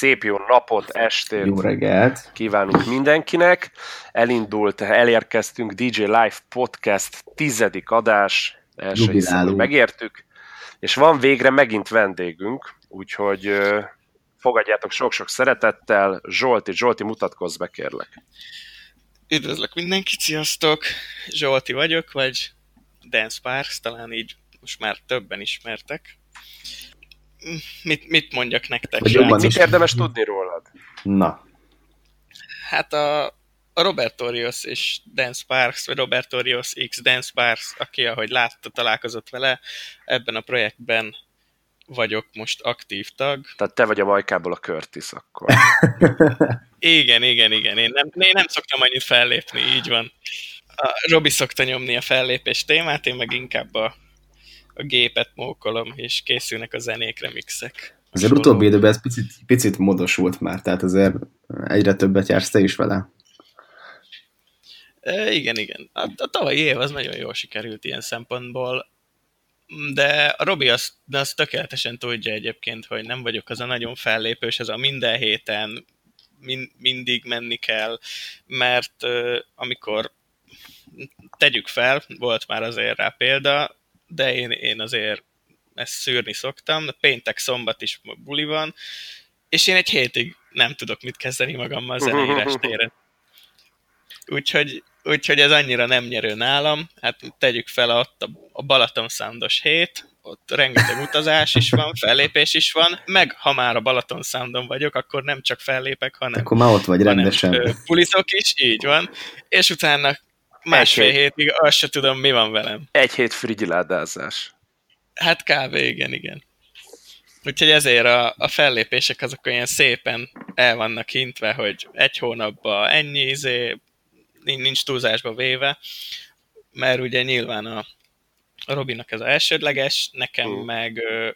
szép jó napot, estét Jó reggelt! kívánunk mindenkinek. Elindult, elérkeztünk DJ Live Podcast tizedik adás, első hiszem, megértük, és van végre megint vendégünk, úgyhogy fogadjátok sok-sok szeretettel. Zsolti, Zsolti, mutatkozz be, kérlek. Üdvözlök mindenkit, sziasztok! Zsolti vagyok, vagy Dan Sparks, talán így most már többen ismertek. Mit, mit mondjak nektek? Vagy jobban? Mit érdemes tudni rólad? Na, Hát a, a Robert Orios és Dan Sparks, vagy Robert Orios X Dan Sparks, aki ahogy látta, találkozott vele, ebben a projektben vagyok most aktív tag. Tehát te vagy a Majkából a Curtis akkor. Igen, igen, igen. Én nem, én nem szoktam annyit fellépni, így van. A Robi szokta nyomni a fellépés témát, én meg inkább a, a gépet mókolom, és készülnek a zenék, remixek. azért utóbbi időben ez picit, picit módosult már, tehát azért egyre többet jársz te is vele. E, igen, igen. A, a tavalyi év az nagyon jól sikerült ilyen szempontból, de a Robi azt, de azt tökéletesen tudja egyébként, hogy nem vagyok az a nagyon fellépős, ez a minden héten min, mindig menni kell, mert uh, amikor tegyük fel, volt már azért rá példa, de én, én azért ezt szűrni szoktam, de péntek, szombat is buli van, és én egy hétig nem tudok mit kezdeni magammal zeneírás téren. Úgyhogy, úgyhogy ez annyira nem nyerő nálam. Hát tegyük fel ott a, a Balaton Soundos hét, ott rengeteg utazás is van, fellépés is van, meg ha már a Balaton Soundon vagyok, akkor nem csak fellépek, hanem, Akkor már ott vagy hanem rendesen. ö, pulizok is, így van, és utána másfél Egy hét. hétig azt se tudom, mi van velem. Egy hét frigiládázás. Hát kb. igen, igen. Úgyhogy ezért a, a fellépések azok olyan szépen el vannak hintve, hogy egy hónapban ennyi, izé, nincs, túlzásba véve, mert ugye nyilván a, a Robinak ez a elsődleges, nekem mm. meg ö,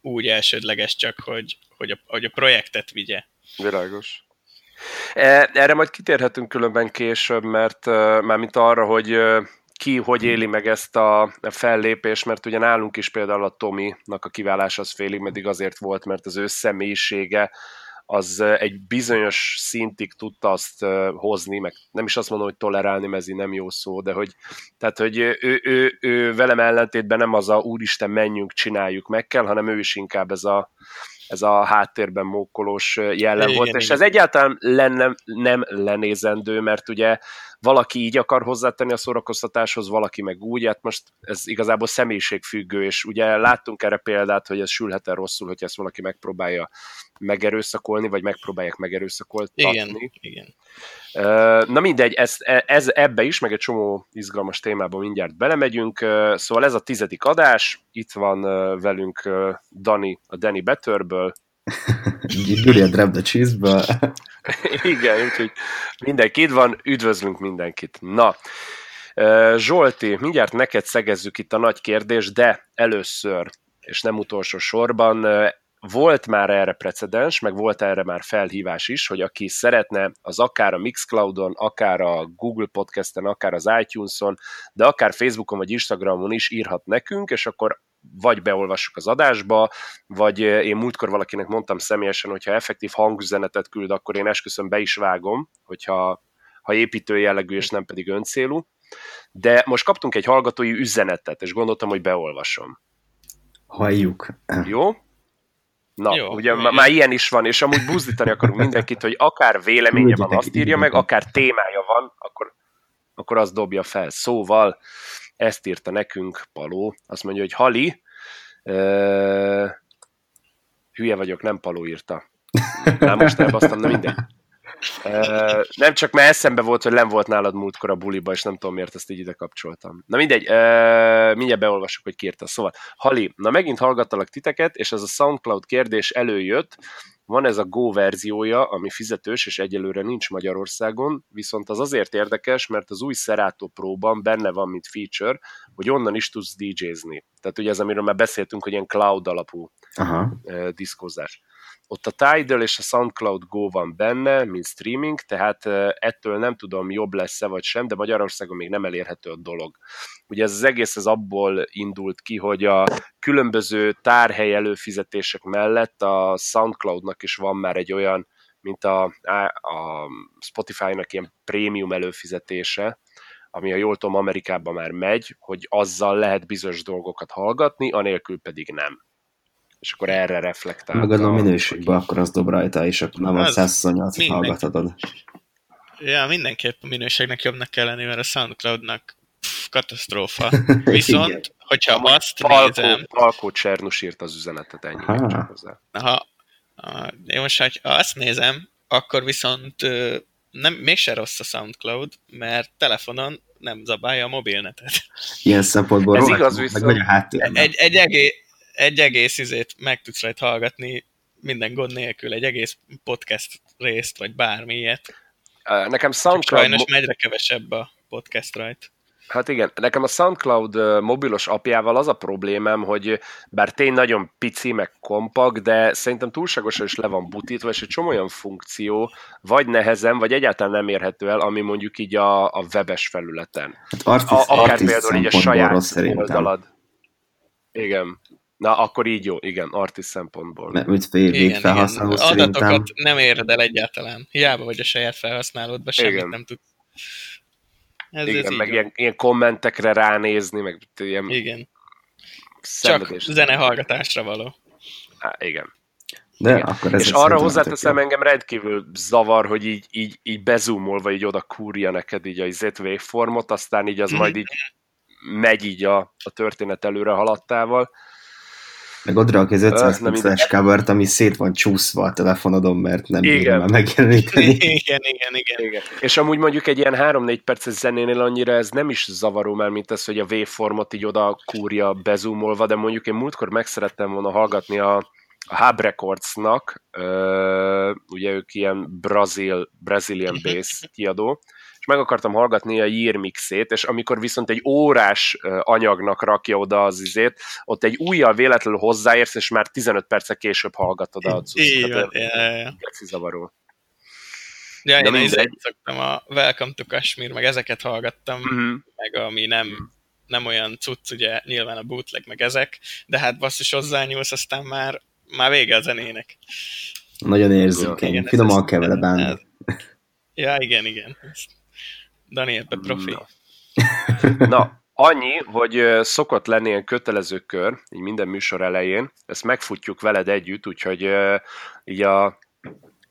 úgy elsődleges csak, hogy, hogy, a, hogy a projektet vigye. Világos. E, Erre majd kitérhetünk különben később, mert uh, mármint arra, hogy uh, ki hogy éli meg ezt a fellépést, mert ugye nálunk is például a Tominak a kiválás az félig meddig azért volt, mert az ő személyisége az egy bizonyos szintig tudta azt hozni, meg nem is azt mondom, hogy tolerálni, mert ez így nem jó szó, de hogy, tehát, hogy ő, ő, ő, ő velem ellentétben nem az a úristen, menjünk, csináljuk, meg kell, hanem ő is inkább ez a, ez a háttérben mókolós jellem Igen, volt, és igen. ez egyáltalán lenne, nem lenézendő, mert ugye valaki így akar hozzátenni a szórakoztatáshoz, valaki meg úgy, hát most ez igazából személyiségfüggő, és ugye láttunk erre példát, hogy ez sülhet el rosszul, hogy ezt valaki megpróbálja megerőszakolni, vagy megpróbálják megerőszakoltatni. Igen, igen. Na mindegy, ez, ez ebbe is, meg egy csomó izgalmas témába mindjárt belemegyünk. Szóval ez a tizedik adás, itt van velünk Dani, a Danny Betterből. Gyuri a Drab the Cheese-ből. Igen, úgyhogy mindenki itt van, üdvözlünk mindenkit. Na, Zsolti, mindjárt neked szegezzük itt a nagy kérdés, de először, és nem utolsó sorban, volt már erre precedens, meg volt erre már felhívás is, hogy aki szeretne, az akár a Mixcloudon, akár a Google Podcasten, akár az iTunes-on, de akár Facebookon vagy Instagramon is írhat nekünk, és akkor vagy beolvassuk az adásba, vagy én múltkor valakinek mondtam személyesen, hogyha effektív hangüzenetet küld, akkor én esküszöm be is vágom, hogyha ha építő jellegű és nem pedig öncélú. De most kaptunk egy hallgatói üzenetet, és gondoltam, hogy beolvasom. Halljuk. Jó? Na, Jó, ugye má- már ilyen is van, és amúgy buzdítani akarunk mindenkit, hogy akár véleménye van, azt írja meg, akár témája van, akkor, akkor azt dobja fel. Szóval ezt írta nekünk Paló, azt mondja, hogy Hali, ö, hülye vagyok, nem Paló írta. Már most elbasztam, de mindegy. Ö, nem csak mert eszembe volt, hogy nem volt nálad múltkor a buliba, és nem tudom miért ezt így ide kapcsoltam. Na mindegy, ö, mindjárt beolvassuk, hogy ki írta. Szóval, Hali, na megint hallgattalak titeket, és ez a SoundCloud kérdés előjött, van ez a Go verziója, ami fizetős, és egyelőre nincs Magyarországon, viszont az azért érdekes, mert az új Serato Pro-ban benne van, mint feature, hogy onnan is tudsz DJ-zni. Tehát ugye ez, amiről már beszéltünk, hogy ilyen cloud alapú Aha. uh, diszkózás. Ott a Tidal és a SoundCloud Go van benne, mint streaming, tehát ettől nem tudom, jobb lesz-e vagy sem, de Magyarországon még nem elérhető a dolog. Ugye ez az egész az abból indult ki, hogy a különböző tárhely előfizetések mellett a SoundCloudnak is van már egy olyan, mint a, a Spotify-nak ilyen prémium előfizetése, ami a jól tudom Amerikában már megy, hogy azzal lehet bizonyos dolgokat hallgatni, anélkül pedig nem és akkor erre reflektál. Meg a minőségben akkor az dob rajta, és akkor nem a 128-at hallgatod. Ja, mindenképp a minőségnek jobbnak kell lenni, mert a Soundcloudnak pff, katasztrófa. Viszont, hogyha azt Palkó, nézem... Palkó Csernus írt az üzenetet, ennyi csak hozzá. Ha, én most, ha azt nézem, akkor viszont nem, mégse rossz a SoundCloud, mert telefonon nem zabálja a mobilnetet. Ilyen szempontból Ez igaz viszont. Egy, egy, egész, egy egész izét meg tudsz rajta hallgatni minden gond nélkül, egy egész podcast részt, vagy bármi ilyet. Nekem SoundCloud... Sajnos egyre kevesebb a podcast rajta. Hát igen, nekem a SoundCloud mobilos apjával az a problémám, hogy bár tény nagyon pici, meg kompakt, de szerintem túlságosan is le van butítva, és egy csomó olyan funkció, vagy nehezen, vagy egyáltalán nem érhető el, ami mondjuk így a, a webes felületen. Hát artist, a, akár artist például így a saját oldalad. Igen. Na, akkor így jó, igen, artist szempontból. Mert mit fél felhasználó igen. Adatokat szerintem... nem éred el egyáltalán. Hiába vagy a saját felhasználódba, semmit igen. nem tud. Ez igen, meg ilyen, ilyen, kommentekre ránézni, meg ilyen... Igen. Csak zenehallgatásra való. Há, igen. De igen. akkor ez És arra hozzáteszem, engem rendkívül zavar, hogy így, így, így bezumolva így oda kúrja neked így a izét waveformot, aztán így az mm. majd így megy így a, a történet előre haladtával. Meg ott rakja az 500 pixeles covert, ami szét van csúszva a telefonodon, mert nem bírom már megjeleníteni. Igen, igen, igen, igen. És amúgy mondjuk egy ilyen 3-4 perces zenénél annyira ez nem is zavaró már, mint az, hogy a waveformot így oda kúrja bezumolva, de mondjuk én múltkor meg szerettem volna hallgatni a, a Hub Recordsnak, ugye ők ilyen Brazil, Brazilian bass kiadó, és meg akartam hallgatni a Year mixét, és amikor viszont egy órás anyagnak rakja oda az izét, ott egy újjal véletlenül hozzáérsz, és már 15 percek később hallgatod a cuccot. Igen, zavaró. Ja, én mindegy. szoktam a Welcome to Kashmir, meg ezeket hallgattam, uh-huh. meg ami nem, uh-huh. nem olyan cucc, ugye nyilván a bootleg, meg ezek, de hát basszus hozzányúlsz, aztán már, már vége a zenének. Nagyon érzékeny, finoman kell vele bánni. Ja, igen, igen. Dani ebbe profi. Na. Na, annyi, hogy szokott lenni ilyen kötelező kör, így minden műsor elején, ezt megfutjuk veled együtt, úgyhogy így a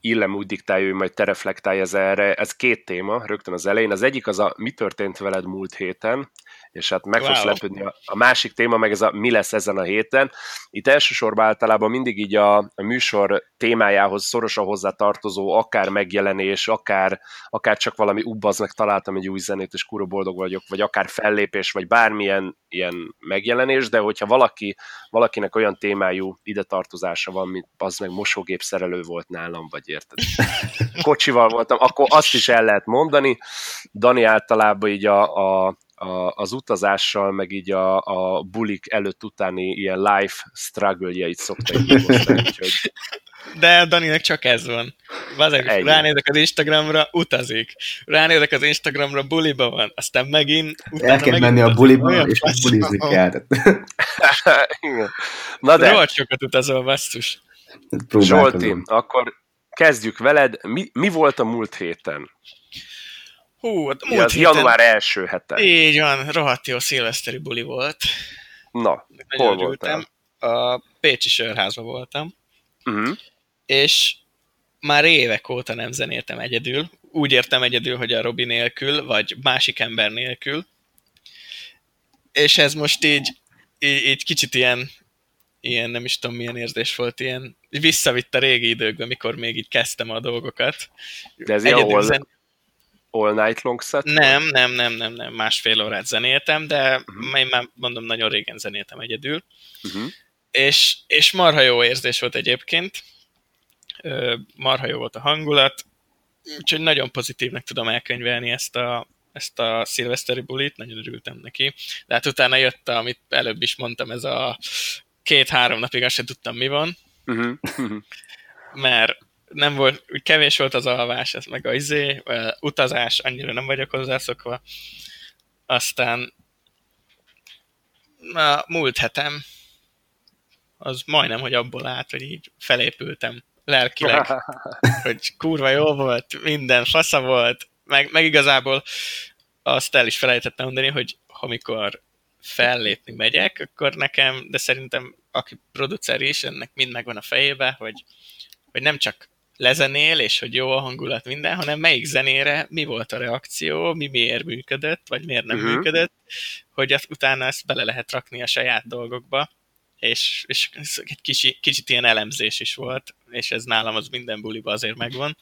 Illem úgy diktálja, hogy majd te reflektálj ez erre. Ez két téma rögtön az elején. Az egyik az a mi történt veled múlt héten, és hát meg wow. fogsz lepődni. A, másik téma meg ez a mi lesz ezen a héten. Itt elsősorban általában mindig így a, a műsor témájához szorosan hozzá tartozó, akár megjelenés, akár, akár csak valami ubbaznak találtam egy új zenét, és kurva boldog vagyok, vagy akár fellépés, vagy bármilyen ilyen megjelenés, de hogyha valaki, valakinek olyan témájú ide tartozása van, mint az meg mosógép szerelő volt nálam, vagy érted? Kocsival voltam, akkor azt is el lehet mondani. Dani általában így a, a a, az utazással, meg így a, a bulik előtt-utáni ilyen life struggle-jeit szokta úgyhogy... De Daninek csak ez van. Vazeg, ránézek az Instagramra, utazik. Ránézek az Instagramra, buliba van. Aztán megint... El kell menni a buliba, és bulizni kell. Na de... Rohadt sokat utazol, basszus. Zsolti, akkor kezdjük veled. Mi, mi volt a múlt héten? Hú, hát múlt ja, az héten... január első hete. Így van, rohadt jó szilveszteri buli volt. Na, Nagyon hol voltál? A Pécsi sörházban voltam. Uh-huh. És már évek óta nem zenéltem egyedül. Úgy értem egyedül, hogy a Robi nélkül, vagy másik ember nélkül. És ez most így, így, így kicsit ilyen, ilyen, nem is tudom milyen érzés volt, ilyen visszavitt a régi időkbe, mikor még így kezdtem a dolgokat. De ez Egyedül zen all night long set? Nem, nem, nem, nem, nem, másfél órát zenéltem, de uh-huh. én már mondom, nagyon régen zenéltem egyedül. Uh-huh. És, és marha jó érzés volt egyébként, marha jó volt a hangulat, úgyhogy nagyon pozitívnak tudom elkönyvelni ezt a, ezt a szilveszteri bulit, nagyon örültem neki. De hát utána jött, amit előbb is mondtam, ez a két-három napig azt sem tudtam, mi van. Uh-huh. mert nem volt, úgy kevés volt az alvás, ez meg a izé, utazás, annyira nem vagyok hozzászokva. Aztán a múlt hetem az majdnem, hogy abból állt, hogy így felépültem lelkileg, hogy kurva jó volt, minden fasza volt, meg, meg igazából azt el is felejtettem mondani, hogy amikor fellépni megyek, akkor nekem, de szerintem aki producer is, ennek mind megvan a fejébe, hogy, hogy nem csak lezenél, és hogy jó a hangulat minden, hanem melyik zenére mi volt a reakció, mi miért működött, vagy miért nem uh-huh. működött, hogy azt, utána ezt bele lehet rakni a saját dolgokba, és, és egy kicsi, kicsit ilyen elemzés is volt, és ez nálam az minden buliba azért megvan.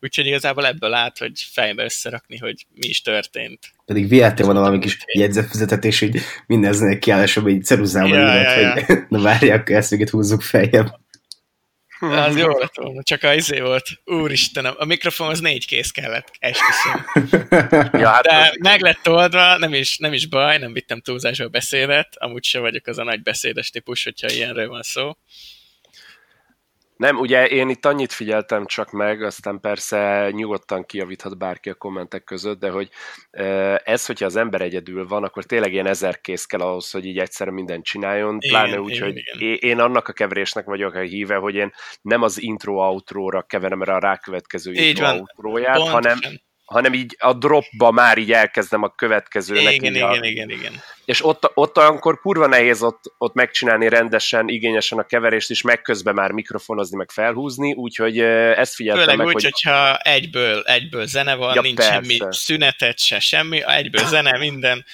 Úgyhogy igazából ebből át, hogy fejbe összerakni, hogy mi is történt. Pedig vihettél volna valami kis jegyzetfüzetet, és így mindenzenek kiállásában egy ceruzával ja, ja, ja. hogy na várják, akkor ezt még húzzuk feljebb. Az jó lett volna, csak a izé volt. Úristenem, a mikrofon az négy kész kellett, esküszöm. ja, hát De az... meg lett oldva, nem is, nem is baj, nem vittem túlzásba a beszédet, amúgy se vagyok az a nagy beszédes típus, hogyha ilyenről van szó. Nem, ugye én itt annyit figyeltem csak meg, aztán persze nyugodtan kijavíthat bárki a kommentek között, de hogy ez, hogyha az ember egyedül van, akkor tényleg ilyen ezer kész kell ahhoz, hogy így egyszer mindent csináljon, igen, pláne úgy, igen, hogy igen. én annak a keverésnek vagyok a híve, hogy én nem az intro-outróra keverem rá a rákövetkező intro-outróját, hanem, hanem így a dropba már így elkezdem a következőnek. Igen, igen, a... igen, igen. És ott, ott olyankor kurva nehéz ott, ott megcsinálni rendesen, igényesen a keverést, és meg közben már mikrofonozni, meg felhúzni, úgyhogy ezt figyeltem Főleg meg, úgy, hogy... hogyha egyből, egyből zene van, ja, nincs persze. semmi szünetet se, semmi, egyből zene, minden,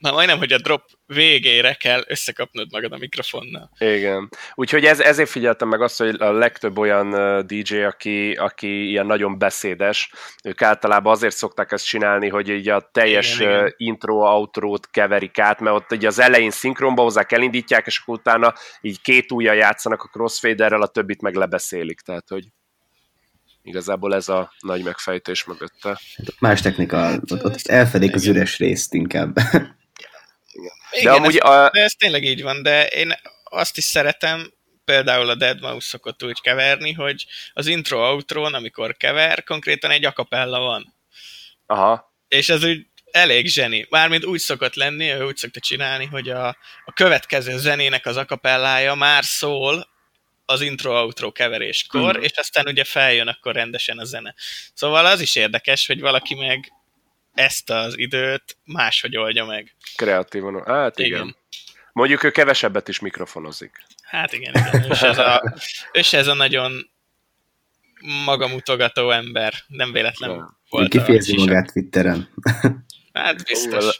Na majdnem, hogy a drop végére kell összekapnod magad a mikrofonnal. Igen. Úgyhogy ez, ezért figyeltem meg azt, hogy a legtöbb olyan DJ, aki, aki ilyen nagyon beszédes, ők általában azért szokták ezt csinálni, hogy így a teljes igen, igen. intro-outrót keverik át, mert ott ugye az elején szinkronba hozzák, elindítják, és akkor utána így két ujjal játszanak a crossfaderrel, a többit meg lebeszélik, tehát hogy igazából ez a nagy megfejtés mögötte. Más technika, ott, ott elfedik az üres részt inkább. Igen. De, amúgy ez, a... de ez tényleg így van, de én azt is szeretem, például a Dead Mouse szokott úgy keverni, hogy az intro-outron, amikor kever, konkrétan egy akapella van. Aha. És ez úgy elég zseni. Mármint úgy szokott lenni, ő úgy szokta csinálni, hogy a, a következő zenének az akapellája már szól az intro-outro keveréskor, mm. és aztán ugye feljön akkor rendesen a zene. Szóval az is érdekes, hogy valaki meg ezt az időt máshogy oldja meg. Kreatívan. Hát igen. igen. Mondjuk ő kevesebbet is mikrofonozik. Hát igen, igen. És ez a, és ez a nagyon magamutogató ember. Nem véletlen ja. volt. Kifejezi magát Twitteren. Hát biztos.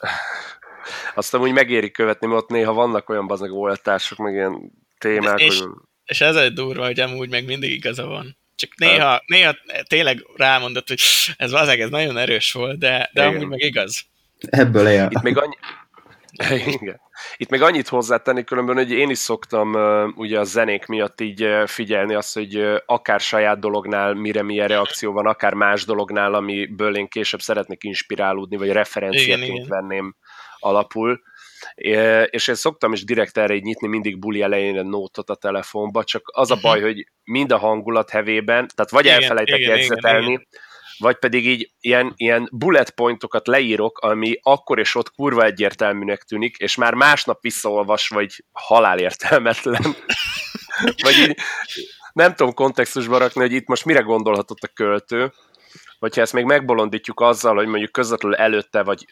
Azt amúgy megéri követni, mert ott néha vannak olyan bazeg oltások, meg ilyen témák. És, hogy... és ez egy durva, hogy amúgy meg mindig igaza van. Csak néha, néha tényleg rámondott, hogy ez valószínűleg ez nagyon erős volt, de, de amúgy meg igaz. Ebből él. Itt még annyi... Igen. Itt még annyit hozzátenni különben, hogy én is szoktam uh, ugye a zenék miatt így uh, figyelni azt, hogy uh, akár saját dolognál mire milyen reakció van, akár más dolognál, amiből én később szeretnék inspirálódni, vagy referenciaként venném alapul és én szoktam is direkt erre így nyitni mindig buli elején nótot a telefonba, csak az a mhm. baj, hogy mind a hangulat hevében, tehát vagy igen, elfelejtek igen, jegyzetelni, igen, igen. vagy pedig így ilyen, ilyen bullet pointokat leírok, ami akkor és ott kurva egyértelműnek tűnik, és már másnap visszaolvas, vagy halálértelmetlen. vagy így nem tudom kontextusba rakni, hogy itt most mire gondolhatott a költő, vagy ha ezt még megbolondítjuk azzal, hogy mondjuk közvetlenül előtte, vagy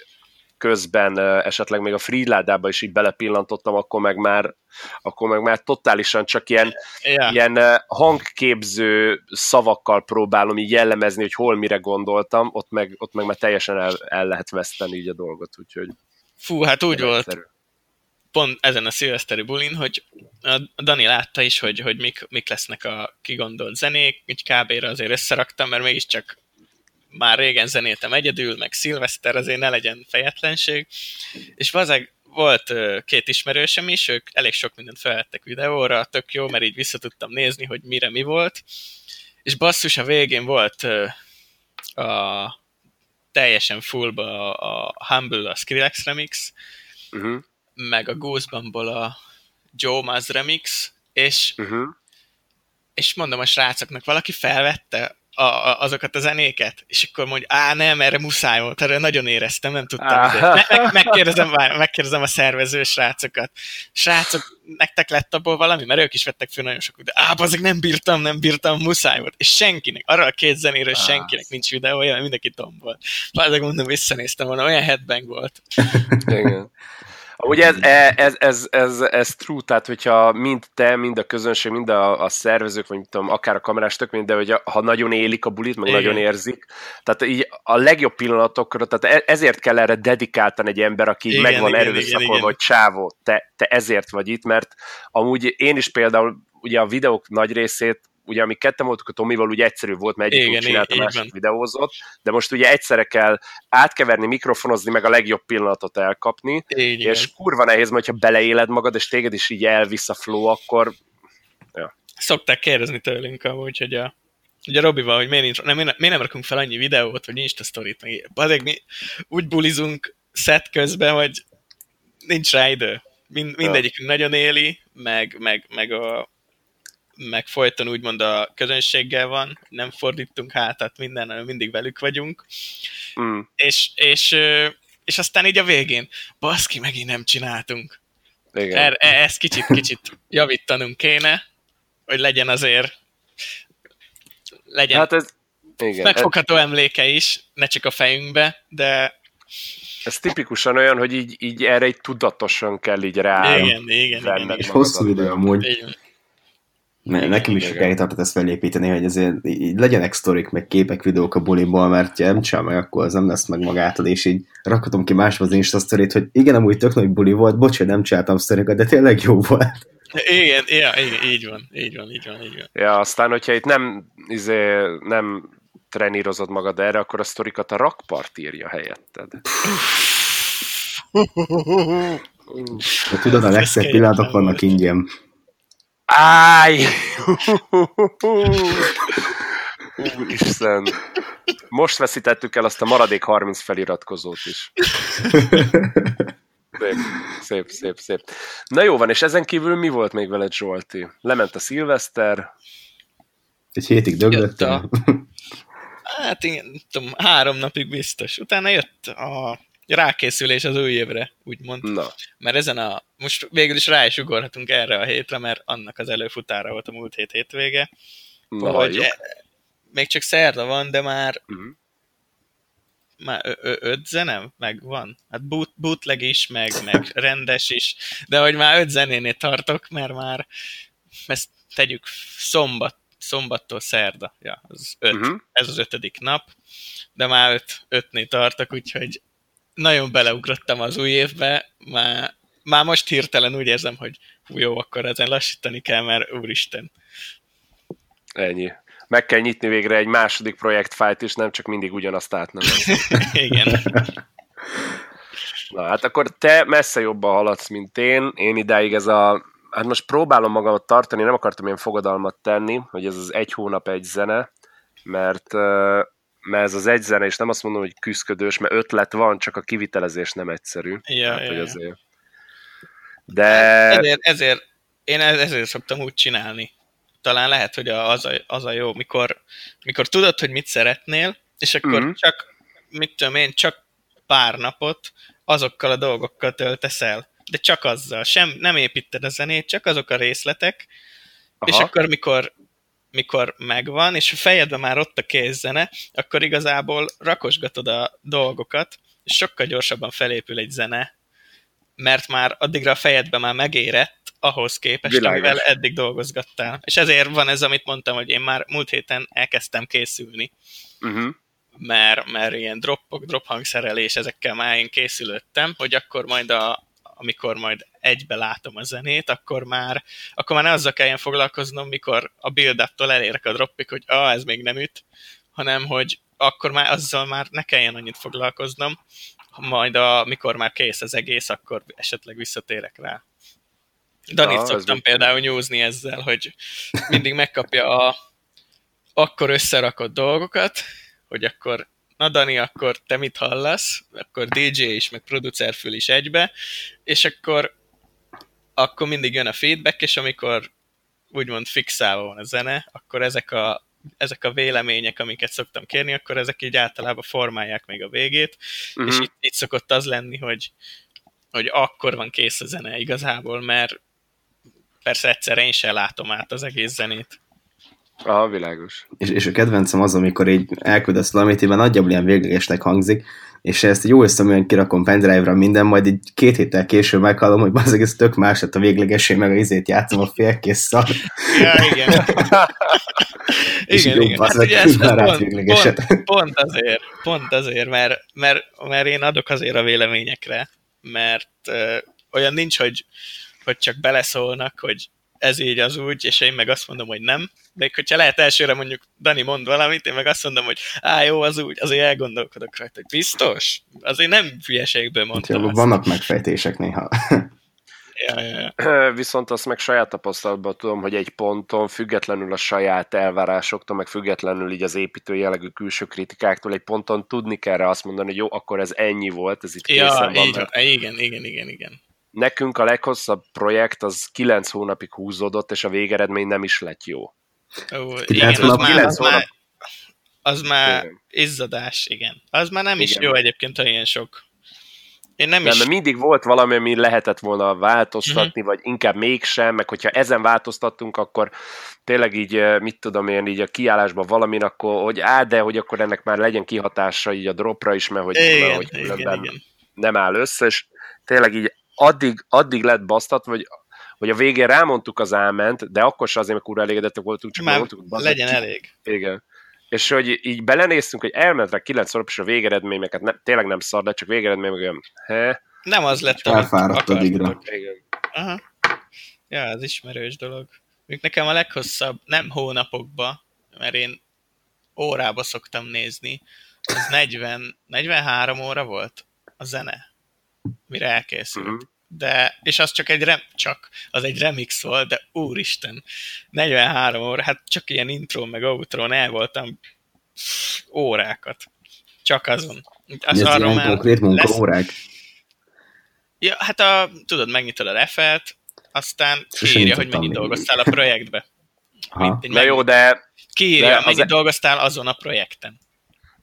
közben esetleg még a freeládába is így belepillantottam, akkor meg már, akkor meg már totálisan csak ilyen, yeah. ilyen hangképző szavakkal próbálom így jellemezni, hogy hol mire gondoltam, ott meg, ott meg már teljesen el, el lehet veszteni így a dolgot, úgyhogy... Fú, hát úgy volt, egyszerű. pont ezen a szilveszteri bulin, hogy a Dani látta is, hogy, hogy mik, mik lesznek a kigondolt zenék, így kb-ra azért összeraktam, mert mégiscsak már régen zenéltem egyedül, meg szilveszter, azért ne legyen fejetlenség, és vazeg volt két ismerősem is, ők elég sok mindent felvettek videóra, tök jó, mert így vissza tudtam nézni, hogy mire mi volt, és basszus, a végén volt a teljesen fullba a Humble, a Skrillex remix, uh-huh. meg a Goosebumból a Joe Maz remix, és uh-huh és mondom a srácoknak, valaki felvette a, a, azokat a zenéket, és akkor mondja, á nem, erre muszáj volt, erre nagyon éreztem, nem tudtam. Me, meg, megkérdezem, megkérdezem a szervező srácokat. Srácok, nektek lett abból valami? Mert ők is vettek fel nagyon sokat, de á, azok nem bírtam, nem bírtam, muszáj volt. És senkinek, arra a két zenéről senkinek nincs videója, mindenki tombol. Azok mondom, visszanéztem volna, olyan headbang volt. Igen. Ugye ez, ez, ez, ez, ez, ez true, tehát hogyha mind te, mind a közönség, mind a, a szervezők, vagy mit tudom, akár a kamerás tök de hogy ha nagyon élik a bulit, meg Igen. nagyon érzik, tehát így a legjobb pillanatokra, tehát e, ezért kell erre dedikáltan egy ember, aki igen, meg van erőszakolva, hogy csávó, te, te ezért vagy itt, mert amúgy én is például ugye a videók nagy részét ugye ami ketten voltunk a Tomival, ugye egyszerű volt, mert egyik csinált, a másik videózott, de most ugye egyszerre kell átkeverni, mikrofonozni, meg a legjobb pillanatot elkapni, így és kurva nehéz, mert ha beleéled magad, és téged is így elvisz a flow, akkor ja. Szokták kérdezni tőlünk amúgy, hogy a ugye Robival, hogy miért, nincs, nem, miért nem rakunk fel annyi videót, vagy Insta sztorit, meg azért mi úgy bulizunk set közben, hogy nincs rá idő. Mind, mindegyik ja. nagyon éli, meg, meg, meg a, meg folyton úgymond a közönséggel van, nem fordítunk hátat minden, hanem mindig velük vagyunk. Mm. És, és, és aztán így a végén, baszki, megint nem csináltunk. Igen. Er, e, ezt kicsit, kicsit javítanunk kéne, hogy legyen azért legyen hát ez, igen, megfogható ez, emléke is, ne csak a fejünkbe, de ez tipikusan olyan, hogy így, így erre egy tudatosan kell így rá. Igen, igen, igen, igen. És hosszú idő amúgy. Igen. Mert nekem is sokáig tartott ezt felépíteni, hogy azért így legyenek sztorik, meg képek, videók a buliból, mert ha nem csinál meg, akkor az nem lesz meg magától, és így rakhatom ki másba az Insta sztorit, hogy igen, amúgy tök nagy buli volt, bocs, hogy nem csináltam sztorikat, de tényleg jó volt. Igen, ja, igen, így van, így van, így van, így van. Ja, aztán, hogyha itt nem, izé, nem trenírozod magad erre, akkor a sztorikat a rakpart írja helyetted. Tudod, a legszebb pillanatok vannak ingyen. Áj! Úristen! Most veszítettük el azt a maradék 30 feliratkozót is. Szép, szép, szép, szép. Na jó van, és ezen kívül mi volt még veled, Zsolti? Lement a szilveszter. Egy hétig döglöttem. Hát igen, tudom, három napig biztos. Utána jött a rákészülés az új évre, úgymond. Na. Mert ezen a, most végül is rá is ugorhatunk erre a hétre, mert annak az előfutára volt a múlt hét hétvége. Na, hogy e, még csak szerda van, de már uh-huh. már ö- ö- öt zenem meg van. Hát boot, bootleg is, meg, meg rendes is, de hogy már öt zenénél tartok, mert már ezt tegyük szombat, szombattól szerda. Ja, az öt. Uh-huh. Ez az ötödik nap, de már öt, ötnél tartok, úgyhogy nagyon beleugrottam az új évbe, már, már most hirtelen úgy érzem, hogy hú, jó, akkor ezen lassítani kell, mert úristen. Ennyi. Meg kell nyitni végre egy második projektfájt is, nem csak mindig ugyanazt átnevezni. Igen. Na hát akkor te messze jobban haladsz, mint én. Én idáig ez a... Hát most próbálom magamat tartani, nem akartam ilyen fogadalmat tenni, hogy ez az egy hónap egy zene, mert mert ez az egy zene, és nem azt mondom, hogy küzdködős, mert ötlet van, csak a kivitelezés nem egyszerű. Ja, hát, ja, hogy azért. De... Ezért, ezért, én ezért szoktam úgy csinálni. Talán lehet, hogy az a, az a jó, mikor, mikor tudod, hogy mit szeretnél, és akkor mm-hmm. csak, mit tudom én, csak pár napot azokkal a dolgokkal töltesz el. De csak azzal. Sem, nem építed a zenét, csak azok a részletek, Aha. és akkor mikor mikor megvan, és a fejedben már ott a kézzene, akkor igazából rakosgatod a dolgokat, és sokkal gyorsabban felépül egy zene, mert már addigra a fejedben már megérett ahhoz képest, Világos. amivel eddig dolgozgattál. És ezért van ez, amit mondtam, hogy én már múlt héten elkezdtem készülni. Uh-huh. Mert, mert ilyen droppok, drop hangszerelés, ezekkel már én készülöttem, hogy akkor majd a, amikor majd egybe látom a zenét, akkor már, akkor már ne azzal kelljen foglalkoznom, mikor a build-up-tól elérek a droppig, hogy ah, ez még nem üt, hanem hogy akkor már azzal már ne kelljen annyit foglalkoznom, majd a, mikor már kész az egész, akkor esetleg visszatérek rá. Danit szoktam például nyúzni ezzel, hogy mindig megkapja a akkor összerakott dolgokat, hogy akkor na Dani, akkor te mit hallasz? Akkor DJ is, meg producerfül is egybe, és akkor akkor mindig jön a feedback, és amikor úgymond fixálva van a zene, akkor ezek a, ezek a vélemények, amiket szoktam kérni, akkor ezek így általában formálják még a végét, uh-huh. és itt, itt szokott az lenni, hogy, hogy akkor van kész a zene igazából, mert persze egyszerre én sem látom át az egész zenét. Aha, világos. És, és a kedvencem az, amikor így elküldesz valamit, így nagyjából ilyen véglegesnek hangzik, és ezt jó összeműen kirakom pendrive-ra minden, majd egy két héttel később meghallom, hogy az egész tök más lett a véglegesé, meg a izét játszom a félkész szar. Ja, igen. és igen, igen. Hát, ugye ez, pont, pont, pont, azért, pont azért, mert, mert, mert én adok azért a véleményekre, mert uh, olyan nincs, hogy, hogy csak beleszólnak, hogy ez így az úgy, és én meg azt mondom, hogy nem. De hogyha lehet elsőre mondjuk Dani mond valamit, én meg azt mondom, hogy á, jó, az úgy, azért elgondolkodok rajta, hogy biztos? Azért nem hülyeségből mondtam hát, Vannak megfejtések néha. Ja, ja, ja. Viszont azt meg saját tapasztalatban tudom, hogy egy ponton, függetlenül a saját elvárásoktól, meg függetlenül így az építő jellegű külső kritikáktól, egy ponton tudni kell rá azt mondani, hogy jó, akkor ez ennyi volt, ez itt ja, készen van. Mert... Igen, igen, igen, igen. Nekünk a leghosszabb projekt az 9 hónapig húzódott, és a végeredmény nem is lett jó. Ó, igen, az, már, az, már, az már igen. izzadás, igen. Az már nem igen. is jó egyébként, ha ilyen sok. Én nem, nem is... mert mindig volt valami, ami lehetett volna változtatni, uh-huh. vagy inkább mégsem, meg hogyha ezen változtattunk, akkor tényleg így, mit tudom én, így a kiállásban valamin, akkor, hogy á, de hogy akkor ennek már legyen kihatása így a dropra is, mert hogy, igen, mert, hogy igen, igen. nem áll össze, és tényleg így addig, addig lett basztat, hogy hogy a végén rámondtuk az áment, de akkor sem azért, mert kurva elégedettek voltunk, csak Már mondtuk, legyen ki. elég. Igen. És hogy így belenéztünk, hogy elment rá 9 szorop, és a végeredmény, meg hát ne, tényleg nem szar, de csak végeredmény, meg olyan, he? Nem az lett, Elfáradt addigra. Igen. Aha. Ja, ez ismerős dolog. Még nekem a leghosszabb, nem hónapokba, mert én órába szoktam nézni, az 40, 43 óra volt a zene, mire elkészült. Uh-huh de, és az csak egy, rem, csak, az egy remix volt, de úristen, 43 óra, hát csak ilyen intro meg outro el voltam órákat. Csak azon. Az Ez ilyen konkrét munkaórák? Lesz... Ja, hát a, tudod, megnyitod a refelt, aztán kiírja, hogy mennyit dolgoztál a projektbe. Na jó, de... Kiírja, de mennyit az... dolgoztál azon a projekten.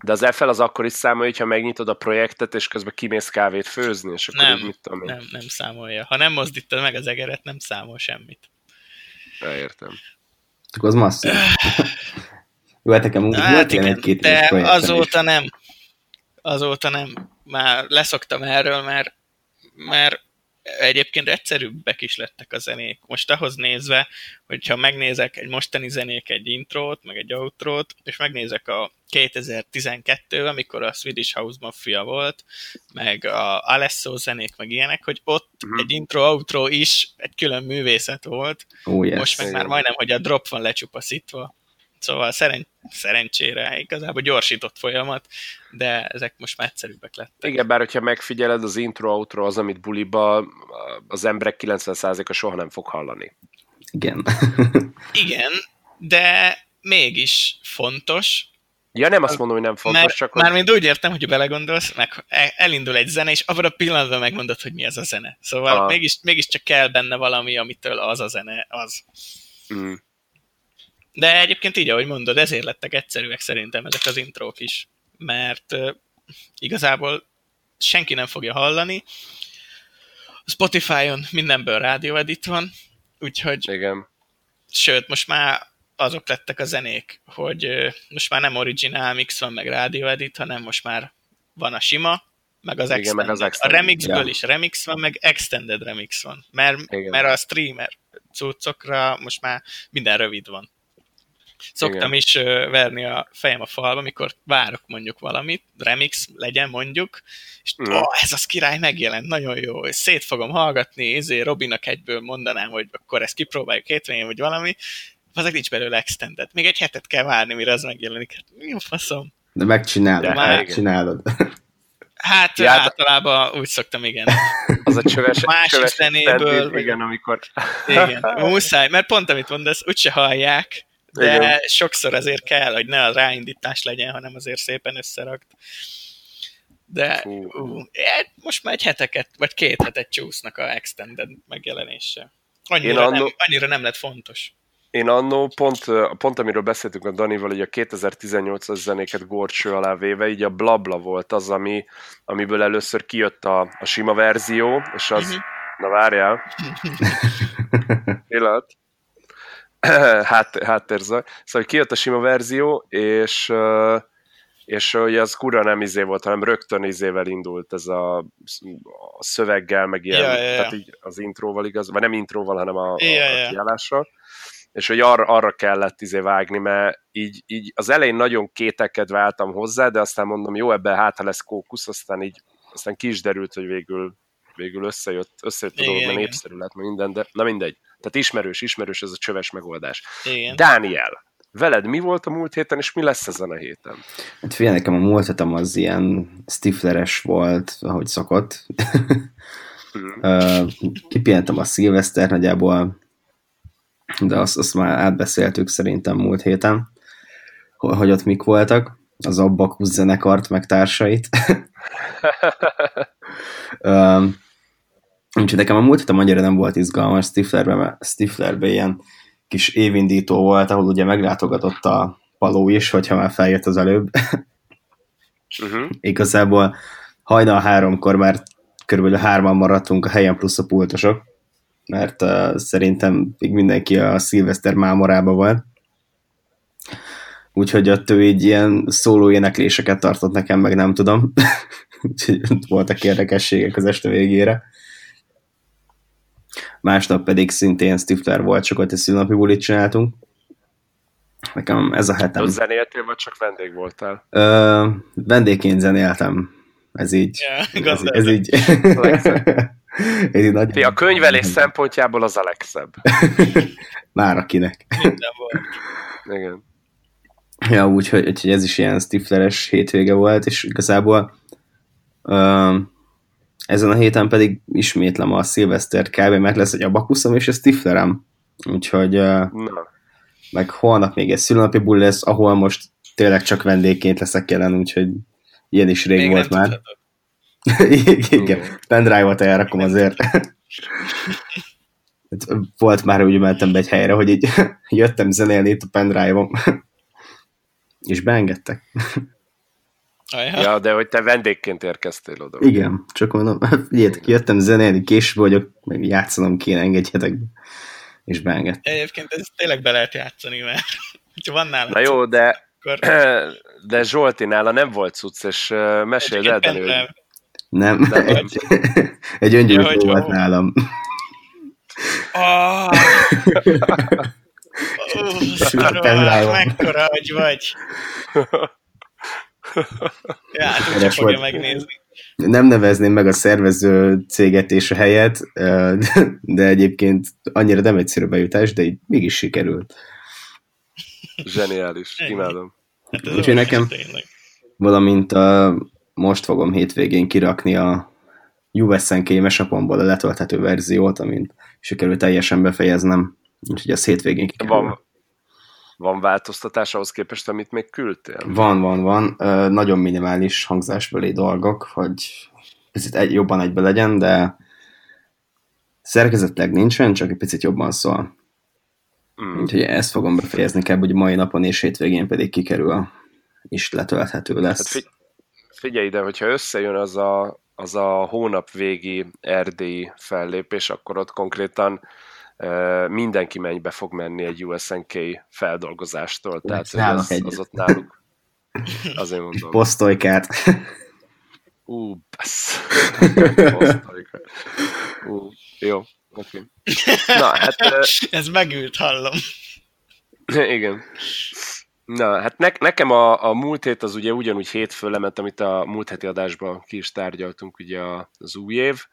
De az FL az akkor is számolja, hogyha megnyitod a projektet, és közben kimész kávét főzni, és akkor nem, így mit tudom én. Nem, nem számolja. Ha nem mozdítod meg az egeret, nem számol semmit. Értem. Akkor az masszív. Jó, hát nekem hát volt igen, egy-két De azóta is. nem. Azóta nem. Már leszoktam erről, mert, mert egyébként egyszerűbbek is lettek a zenék. Most ahhoz nézve, hogyha megnézek egy mostani zenék egy intrót, meg egy outrót, és megnézek a 2012 amikor a Swedish House Mafia volt, meg a Alesso zenék, meg ilyenek, hogy ott uh-huh. egy intro-outro is egy külön művészet volt. Oh, yes. Most meg már majdnem, hogy a drop van lecsupaszítva. Szóval szeren- szerencsére igazából gyorsított folyamat, de ezek most már egyszerűbbek lettek. Igen, bár hogyha megfigyeled, az intro-outro az, amit buliba az emberek 90%-a soha nem fog hallani. Igen. Igen, de mégis fontos. Ja, nem azt mondom, hogy nem fontos, mert, csak... Mármint úgy értem, hogy belegondolsz, meg elindul egy zene, és abban a pillanatban megmondod, hogy mi az a zene. Szóval Aha. mégis, mégiscsak kell benne valami, amitől az a zene az. Mm. De egyébként így, ahogy mondod, ezért lettek egyszerűek szerintem ezek az intrók is. Mert igazából senki nem fogja hallani. Spotify-on mindenből rádióedit van, úgyhogy... Igen. Sőt, most már azok lettek a zenék, hogy most már nem original mix van, meg rádióedit, hanem most már van a sima, meg az, Igen, extended. meg az extended. A remixből ja. is remix van, meg extended remix van. Mert, mert a streamer cuccokra most már minden rövid van. Szoktam Igen. is verni a fejem a falba, amikor várok mondjuk valamit, remix legyen mondjuk, és mm. oh, ez az király megjelent, nagyon jó, és szét fogom hallgatni, ezért Robinak egyből mondanám, hogy akkor ezt kipróbáljuk hétvégén, vagy valami, azok nincs belőle extended. Még egy hetet kell várni, mire az megjelenik. Hát, mi a faszom? De megcsinálod, De már megcsinálod. Hát ja, általában úgy szoktam, igen. Az a csöves, Másik csöves zenéből. Igen, amikor... Igen, muszáj, mert pont amit mondasz, úgyse hallják, de Igen. sokszor azért kell, hogy ne a ráindítás legyen, hanem azért szépen összerakt. De uh, most már egy heteket, vagy két hetet csúsznak a Extended megjelenése. Annyira, annó... nem, annyira nem lett fontos. én annó pont, pont amiről beszéltünk a Danival, hogy a 2018-as zenéket gorcső alá véve, így a Blabla volt az, ami, amiből először kijött a, a sima verzió, és az, uh-huh. na várjál, pillanat, hát, háttérzaj, szóval kijött a sima verzió, és és hogy az kura nem izé volt, hanem rögtön izével indult ez a, a szöveggel, meg ilyen, ja, ja, ja. tehát így az intróval igaz, vagy nem intróval, hanem a, ja, a, a kiállással és hogy arra, arra kellett izé vágni, mert így, így az elején nagyon kételkedve álltam hozzá, de aztán mondom, jó, ebben hát lesz kókusz, aztán így aztán ki is derült, hogy végül, végül összejött, összejött a dolog, mert népszerű lett minden, de na mindegy. Tehát ismerős, ismerős ez a csöves megoldás. Igen. Dániel, veled mi volt a múlt héten, és mi lesz ezen a héten? Hát figyelj, nekem a múlt héten az ilyen stifleres volt, ahogy szokott. Hmm. Kipihentem a szilveszter, nagyjából de azt, azt már átbeszéltük szerintem múlt héten, hogy ott mik voltak, az Abbakus zenekart, meg társait. um, úgyhogy nekem a múlt héten annyira nem volt izgalmas, Stiflerben, Stiflerben ilyen kis évindító volt, ahol ugye meglátogatott a Paló is, hogyha már feljött az előbb. uh-huh. Igazából hajnal háromkor már körülbelül hárman maradtunk a helyen plusz a pultosok, mert uh, szerintem még mindenki a szilveszter mámorába van. Úgyhogy ott ő így ilyen szóló énekléseket tartott nekem, meg nem tudom. Úgyhogy voltak érdekességek az este végére. Másnap pedig szintén Stifler volt, csak ott egy szülnapi bulit csináltunk. Nekem ez a hetem. Zenéltél, vagy csak vendég voltál? Ö, vendégként zenéltem. Ez így. Yeah, ez, ez így. Ez nagy... A könyvelés szempontjából az a legszebb. Már akinek. Minden volt. Igen. Ja, úgyhogy, úgyhogy ez is ilyen stifleres hétvége volt, és igazából uh, ezen a héten pedig ismétlem a szilvesztert kb. mert lesz egy abakuszom és egy stiflerem. Úgyhogy uh, meg holnap még egy szülnapi bull lesz, ahol most tényleg csak vendégként leszek jelen, úgyhogy ilyen is rég még volt már. Igen, pendrive-ot elrakom azért. Volt már, hogy mentem be egy helyre, hogy így jöttem zenélni itt a pendrive-om, és beengedtek. Ja, de hogy te vendégként érkeztél oda. Igen, csak mondom, figyeljetek, jöttem zenélni, később vagyok, meg játszanom kéne, engedjetek be. És beengedtek. Egyébként ez tényleg be lehet játszani, mert ha van nála Na jó, de, akkor... de Zsolti nála nem volt cucc, és meséld el, hogy nem, nem egy, egy öngyűjtő ja, volt nálam. Oh. oh, mekkora hogy vagy. Ja, hát fogja megnézni. Nem nevezném meg a szervező céget és a helyet, de egyébként annyira nem egyszerű bejutás, de így mégis sikerült. Zseniális, imádom. Hát Úgyhogy nekem, tényleg. valamint a most fogom hétvégén kirakni a USNK mesapomból a letölthető verziót, amint sikerült teljesen befejeznem, úgyhogy az hétvégén kikerül. Van, van változtatás ahhoz képest, amit még küldtél? Van, van, van. Ö, nagyon minimális hangzásbeli dolgok, hogy picit egy, jobban egybe legyen, de szerkezetleg nincsen, csak egy picit jobban szól. Mm. Úgyhogy ezt fogom befejezni kell, hogy mai napon és hétvégén pedig kikerül, és letölthető lesz. Hát figy- figyelj ide, hogyha összejön az a, az a hónap végi erdélyi fellépés, akkor ott konkrétan mindenki mennybe fog menni egy USNK feldolgozástól. Tehát az, az ott náluk. Azért mondom. Posztolykát. Ú, bassz. Ú, jó, oké. Okay. Na, hát... Ez megült, hallom. Igen. Na, hát ne, nekem a, a múlt hét az ugye ugyanúgy hétfő lement, amit a múlt heti adásban ki is tárgyaltunk, ugye az új év.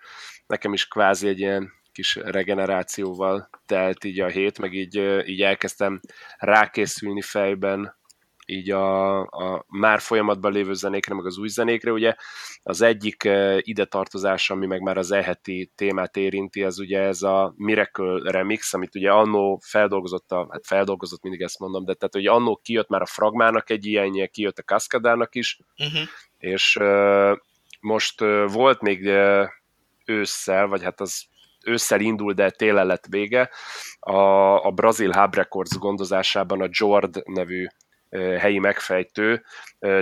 Nekem is kvázi egy ilyen kis regenerációval telt így a hét, meg így, így elkezdtem rákészülni fejben így a, a már folyamatban lévő zenékre, meg az új zenékre. Ugye az egyik ide tartozás, ami meg már az eheti témát érinti, ez ugye ez a Miracle Remix, amit ugye annó feldolgozott, a, hát feldolgozott, mindig ezt mondom, de tehát ugye annó kijött már a Fragmának egy ilyenje, kijött a Kaskadának is, uh-huh. és uh, most uh, volt még uh, ősszel, vagy hát az ősszel indul, de télen lett vége. A, a Brazil Hub Records gondozásában a Jord nevű helyi megfejtő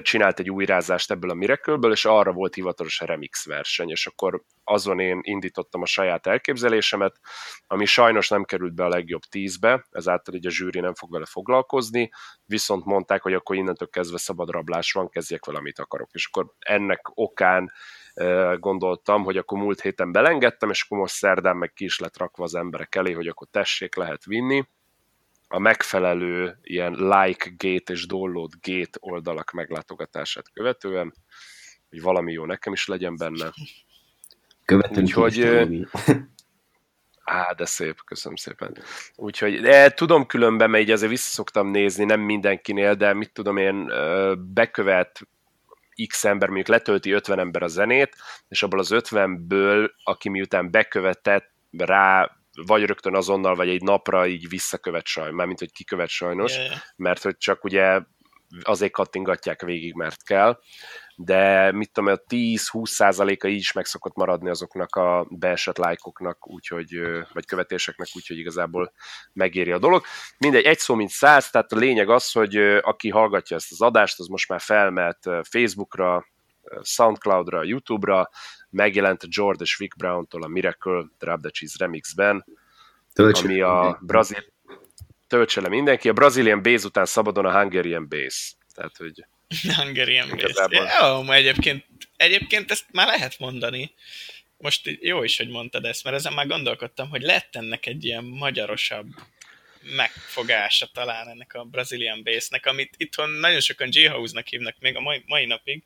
csinált egy újrázást ebből a miracle és arra volt hivatalos a remix verseny, és akkor azon én indítottam a saját elképzelésemet, ami sajnos nem került be a legjobb tízbe, ezáltal így a zsűri nem fog vele foglalkozni, viszont mondták, hogy akkor innentől kezdve szabad rablás van, kezdjek valamit akarok. És akkor ennek okán gondoltam, hogy akkor múlt héten belengedtem, és akkor most szerdán meg ki is lett rakva az emberek elé, hogy akkor tessék, lehet vinni a megfelelő ilyen like gate és download gate oldalak meglátogatását követően, hogy valami jó nekem is legyen benne. Követünk Úgyhogy, Á, de szép, köszönöm szépen. Úgyhogy de tudom különben, mert így azért visszaszoktam nézni, nem mindenkinél, de mit tudom én, bekövet X ember, mondjuk letölti 50 ember a zenét, és abból az 50-ből, aki miután bekövetett, rá vagy rögtön azonnal, vagy egy napra így visszakövet sajnos, mármint, hogy kikövet sajnos, yeah. mert hogy csak ugye azért kattingatják végig, mert kell, de mit tudom, a 10-20 százaléka így is meg szokott maradni azoknak a beesett lájkoknak, úgyhogy, vagy követéseknek, úgyhogy igazából megéri a dolog. Mindegy, egy szó, mint száz, tehát a lényeg az, hogy aki hallgatja ezt az adást, az most már felmelt Facebookra, Soundcloudra, YouTube-ra, megjelent a George és Vic Brown-tól a Miracle Drop the Cheese remixben, Töltsük ami a brazil... Töltse le mindenki, a Brazilian Bass után szabadon a Hungarian Bass. Tehát, hogy... Hungarian Bass. Jó, egyébként, egyébként ezt már lehet mondani. Most jó is, hogy mondtad ezt, mert ezen már gondolkodtam, hogy lett ennek egy ilyen magyarosabb megfogása talán ennek a Brazilian Bass-nek, amit itthon nagyon sokan J-House-nak hívnak még a mai, mai napig,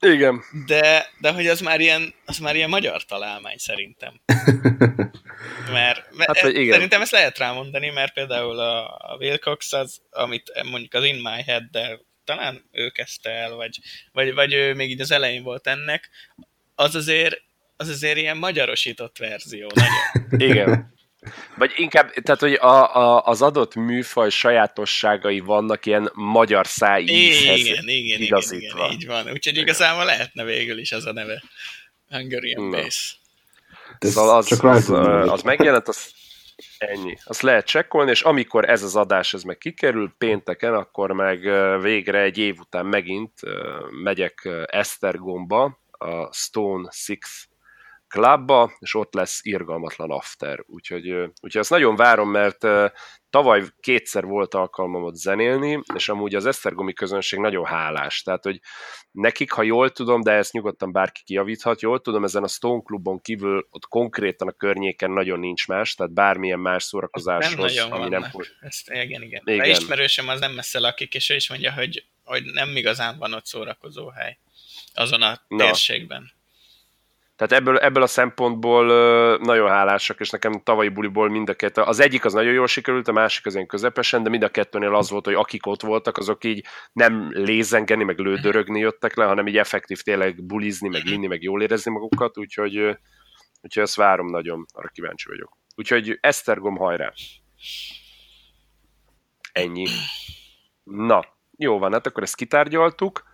igen. De, de hogy az már ilyen, az már ilyen magyar találmány szerintem. Mert, mert hát, igen. szerintem ezt lehet rámondani, mert például a, a Wilcox az, amit mondjuk az In My head de talán ő kezdte el, vagy, vagy, vagy ő még így az elején volt ennek, az azért, az azért ilyen magyarosított verzió. Nagyon. Igen. Vagy inkább, tehát hogy a, a, az adott műfaj sajátosságai vannak ilyen magyar szájízhez igen, igen, igazítva. Igen, igen, így van. Úgyhogy igazából lehetne végül is az a neve. Hungarian Na. Bass. Szóval az, Csak az, az, az megjelent, az ennyi. Azt lehet csekkolni, és amikor ez az adás ez meg kikerül pénteken, akkor meg végre egy év után megint megyek Esztergomba, a Stone Six klubba, és ott lesz irgalmatlan after. Úgyhogy, úgyhogy ezt nagyon várom, mert tavaly kétszer volt alkalmam ott zenélni, és amúgy az Esztergomi közönség nagyon hálás. Tehát, hogy nekik, ha jól tudom, de ezt nyugodtan bárki kijavíthat, jól tudom, ezen a Stone Clubon kívül ott konkrétan a környéken nagyon nincs más, tehát bármilyen más szórakozáshoz, nem ami nem... Ezt, igen, igen. igen. De ismerősöm az nem messze lakik, és ő is mondja, hogy, hogy nem igazán van ott szórakozó hely azon a Na. térségben. Tehát ebből, ebből a szempontból nagyon hálásak, és nekem tavalyi buliból mind a kettő, az egyik az nagyon jól sikerült, a másik az én közepesen, de mind a kettőnél az volt, hogy akik ott voltak, azok így nem lézengeni, meg lődörögni jöttek le, hanem így effektív tényleg bulizni, meg inni, meg jól érezni magukat, úgyhogy, úgyhogy ezt várom nagyon, arra kíváncsi vagyok. Úgyhogy Esztergom hajrá! Ennyi. Na, jó van, hát akkor ezt kitárgyaltuk.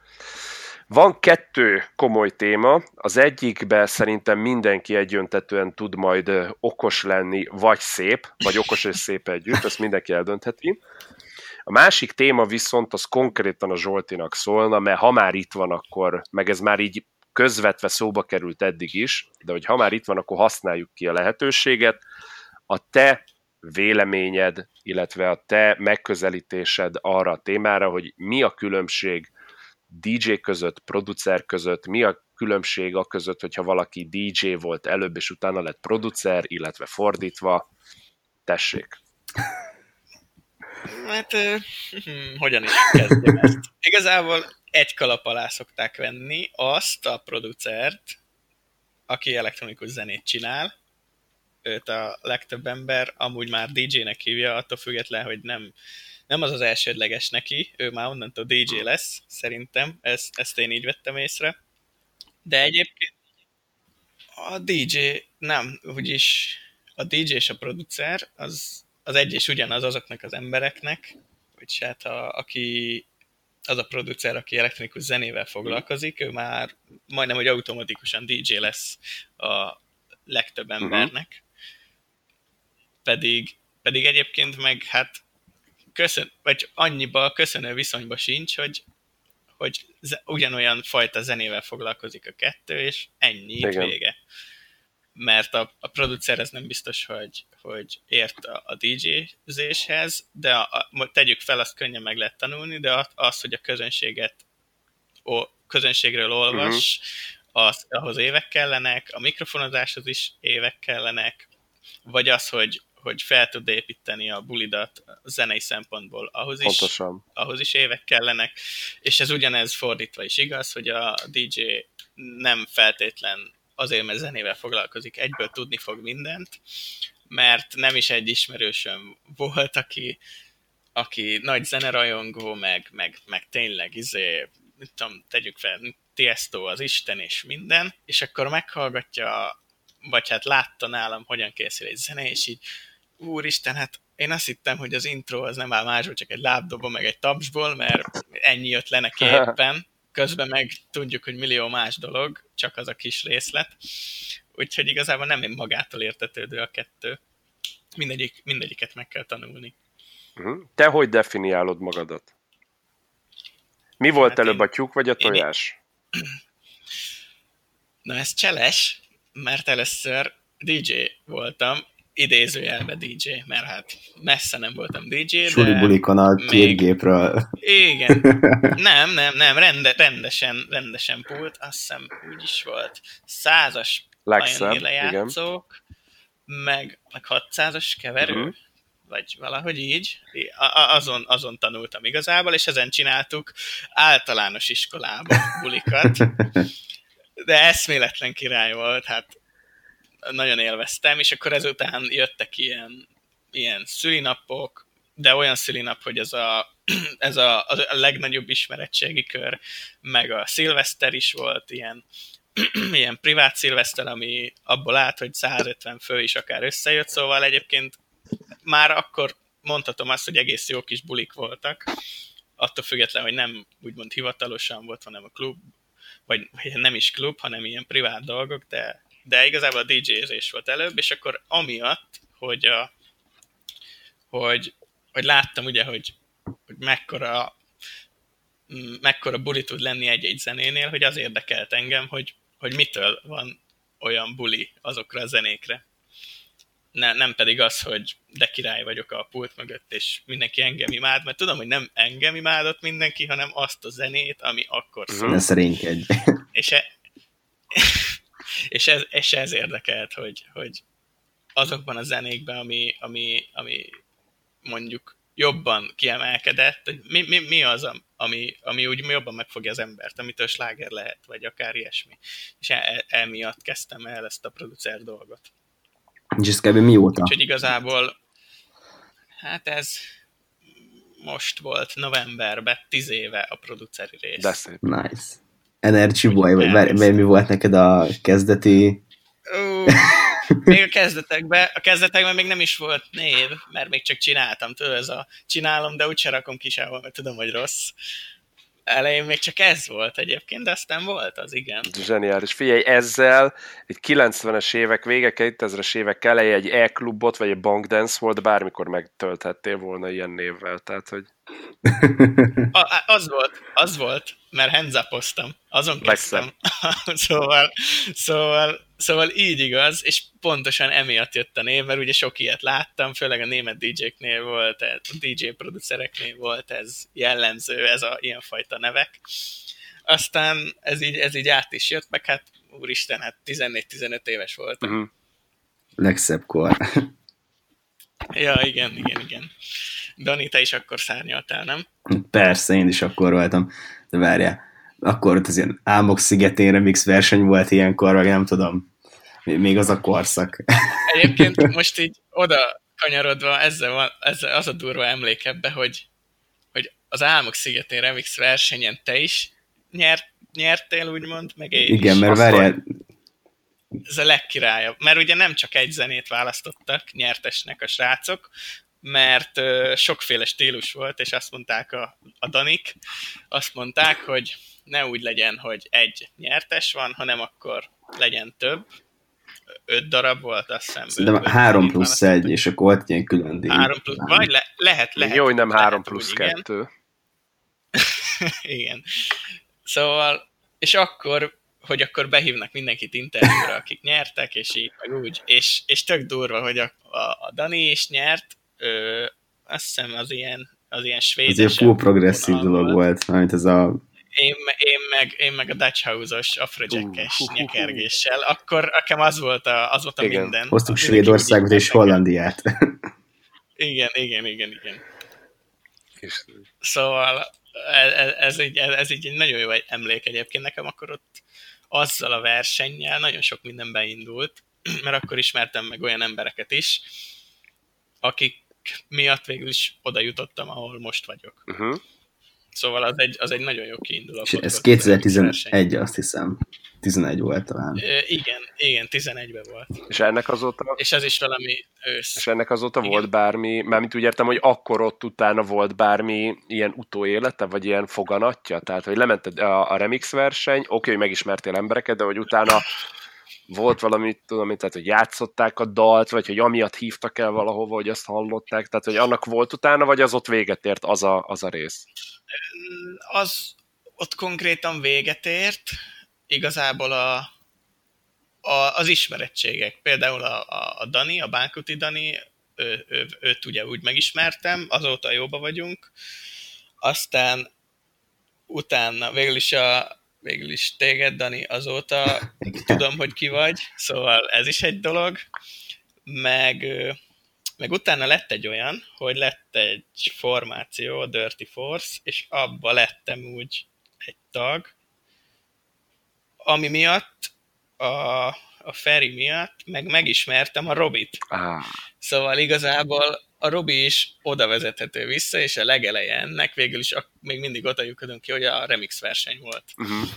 Van kettő komoly téma, az egyikben szerintem mindenki egyöntetően tud majd okos lenni, vagy szép, vagy okos és szép együtt, ezt mindenki eldöntheti. A másik téma viszont az konkrétan a Zsoltinak szólna, mert ha már itt van, akkor, meg ez már így közvetve szóba került eddig is, de hogy ha már itt van, akkor használjuk ki a lehetőséget. A te véleményed, illetve a te megközelítésed arra a témára, hogy mi a különbség DJ között, producer között, mi a különbség a között, hogyha valaki DJ volt előbb, és utána lett producer, illetve fordítva. Tessék. Hát, hm, hogyan is kezdjem ezt? Igazából egy kalap alá szokták venni azt a producert, aki elektronikus zenét csinál, őt a legtöbb ember amúgy már DJ-nek hívja, attól független, hogy nem nem az az elsődleges neki, ő már onnantól DJ lesz, szerintem, ezt, ezt én így vettem észre. De egyébként a DJ nem, úgyis a DJ és a producer az, az egy és ugyanaz azoknak az embereknek, hogy hát a, aki az a producer, aki elektronikus zenével foglalkozik, ő már majdnem, hogy automatikusan DJ lesz a legtöbb embernek. Uh-huh pedig, pedig egyébként meg hát köszön, vagy annyiba köszönő viszonyba sincs, hogy, hogy ugyanolyan fajta zenével foglalkozik a kettő, és ennyi itt vége. Mert a, a producer ez nem biztos, hogy, hogy ért a, a DJ-zéshez, de a, a, tegyük fel, azt könnyen meg lehet tanulni, de az, hogy a közönséget o, közönségről olvas, uh-huh. az, ahhoz évek kellenek, a mikrofonozáshoz is évek kellenek, vagy az, hogy hogy fel tud építeni a bulidat a zenei szempontból, ahhoz is, ahhoz is évek kellenek, és ez ugyanez fordítva is igaz, hogy a DJ nem feltétlen azért, mert zenével foglalkozik, egyből tudni fog mindent, mert nem is egy ismerősöm volt, aki, aki nagy zenerajongó, meg, meg, meg tényleg izé, mit tudom, tegyük fel, Tiesto az Isten és minden, és akkor meghallgatja, vagy hát látta nálam, hogyan készül egy zene, és így úristen, hát én azt hittem, hogy az intro az nem áll másból, csak egy lábdobó, meg egy tapsból, mert ennyi jött le neki éppen, közben meg tudjuk, hogy millió más dolog, csak az a kis részlet. Úgyhogy igazából nem magától értetődő a kettő. Mindegyik, mindegyiket meg kell tanulni. Mhm. Te hogy definiálod magadat? Mi volt hát előbb, én, a tyúk vagy a tojás? Én... Na ez cseles, mert először DJ voltam, idézőjelbe DJ, mert hát messze nem voltam DJ, de... Suli bulikon a még... két gépről. Igen. Nem, nem, nem, rende, rendesen, rendesen pult, azt hiszem úgy is volt. Százas Legszebb, lejátszók, meg, meg 600-as keverő, uh-huh. vagy valahogy így. A, azon, azon tanultam igazából, és ezen csináltuk általános iskolába bulikat. De eszméletlen király volt, hát nagyon élveztem, és akkor ezután jöttek ilyen, ilyen szülinapok, de olyan szülinap, hogy ez a, ez a, a legnagyobb ismeretségi kör, meg a szilveszter is volt, ilyen, ilyen privát szilveszter, ami abból állt, hogy 150 fő is akár összejött, szóval egyébként már akkor mondhatom azt, hogy egész jó kis bulik voltak, attól függetlenül, hogy nem úgymond hivatalosan volt, hanem a klub, vagy nem is klub, hanem ilyen privát dolgok, de de igazából a DJ-zés volt előbb, és akkor amiatt, hogy, a, hogy, hogy láttam ugye, hogy, hogy mekkora, mekkora buli tud lenni egy-egy zenénél, hogy az érdekelt engem, hogy, hogy mitől van olyan buli azokra a zenékre. Ne, nem pedig az, hogy de király vagyok a pult mögött, és mindenki engem imád, mert tudom, hogy nem engem imádott mindenki, hanem azt a zenét, ami akkor szól. Ne szerénykedj. És, e, és ez, és ez érdekelt, hogy, hogy azokban a zenékben, ami, ami, ami mondjuk jobban kiemelkedett, hogy mi, mi, mi az, ami, ami úgy jobban megfogja az embert, amitől sláger lehet, vagy akár ilyesmi. És el, emiatt kezdtem el ezt a producer dolgot. És ez kb. mióta? Úgyhogy igazából, hát ez most volt novemberben, tíz éve a produceri rész. De szép. Nice. Energy Boy, vagy bár, mi volt neked a kezdeti... Uh, még a kezdetekben, a kezdetekben még nem is volt név, mert még csak csináltam, tudod, ez a csinálom, de úgyse rakom ki sehol, mert tudom, hogy rossz. Elején még csak ez volt egyébként, de aztán volt az, igen. Zseniális. Figyelj, ezzel egy 90-es évek vége, 2000-es évek eleje egy e-klubot, vagy egy bankdance volt, bármikor megtölthettél volna ilyen névvel, tehát hogy... A, az volt, az volt, mert henzapoztam, azon kezdtem. szóval, szóval, szóval így igaz, és pontosan emiatt jött a név, mert ugye sok ilyet láttam, főleg a német DJ-knél volt, a DJ producereknél volt ez jellemző, ez a ilyenfajta nevek. Aztán ez így, ez így át is jött, meg hát úristen, hát 14-15 éves volt. Uh-huh. Legszebb kor. ja, igen, igen, igen. Dani, te is akkor szárnyaltál, nem? Persze, én is akkor voltam. De várjál, akkor ott az ilyen Álmok szigetén remix verseny volt ilyenkor, vagy nem tudom, még az a korszak. Egyébként most így oda kanyarodva, ezzel, van, ezzel az a durva emlék ebbe, hogy, hogy az Álmok szigetén remix versenyen te is nyert, nyertél, úgymond, meg én Igen, is. mert várjál, ez a legkirályabb. Mert ugye nem csak egy zenét választottak nyertesnek a srácok, mert sokféle stílus volt, és azt mondták a, a Danik, azt mondták, hogy ne úgy legyen, hogy egy nyertes van, hanem akkor legyen több, öt darab volt, azt hiszem. Szerintem három plusz egy, és akkor volt ilyen külön díj. Három plusz, vagy le, lehet, lehet. Jó, hogy nem lehet, három plusz úgy, igen. kettő. igen. Szóval, és akkor, hogy akkor behívnak mindenkit interjúra, akik nyertek, és így, meg úgy. És, és tök durva, hogy a, a, a Dani is nyert, ö, azt hiszem az ilyen, az ilyen svéd. Ez egy full progresszív dolog volt, mert ez a én, én, meg, én meg a Dutch House-os afrojackes Uh, uh, uh, uh. nyekergéssel, akkor nekem az volt a, az volt a Igen. minden. hoztuk Svédországot és Hollandiát. Igen, igen, igen, igen. És Szóval ez, ez, így, ez így egy nagyon jó emlék egyébként nekem, akkor ott azzal a versennyel nagyon sok minden beindult, mert akkor ismertem meg olyan embereket is, akik miatt végül is oda jutottam, ahol most vagyok. uh-huh. Szóval az egy, az egy nagyon jó kiinduló És ez volt a verseny. 2011, azt hiszem. 11 volt talán. Ö, Igen, igen, 11-ben volt. És ennek azóta, És ez is valami ősz. és ennek azóta Igen. volt bármi, mármint úgy értem, hogy akkor ott utána volt bármi ilyen utóélete, vagy ilyen foganatja? Tehát, hogy lemented a, a remix verseny, oké, hogy megismertél embereket, de hogy utána volt valami, tudom, tehát, hogy játszották a dalt, vagy hogy amiatt hívtak el valahova, hogy azt hallották, tehát, hogy annak volt utána, vagy az ott véget ért az a, az a rész? Az ott konkrétan véget ért, igazából a, a, az ismerettségek. Például a, a, a Dani, a Bánkuti Dani, ő, ő, őt ugye úgy megismertem, azóta jóba vagyunk. Aztán utána végül is a végül is téged, Dani, azóta tudom, hogy ki vagy, szóval ez is egy dolog. Meg, meg utána lett egy olyan, hogy lett egy formáció, a Dirty Force, és abba lettem úgy egy tag, ami miatt a, a Feri miatt meg megismertem a Robit. Ah, Szóval igazából a Robi is oda vezethető vissza, és a legeleje ennek végül is a, még mindig oda lyukadunk ki, hogy a remix verseny volt. uh-huh.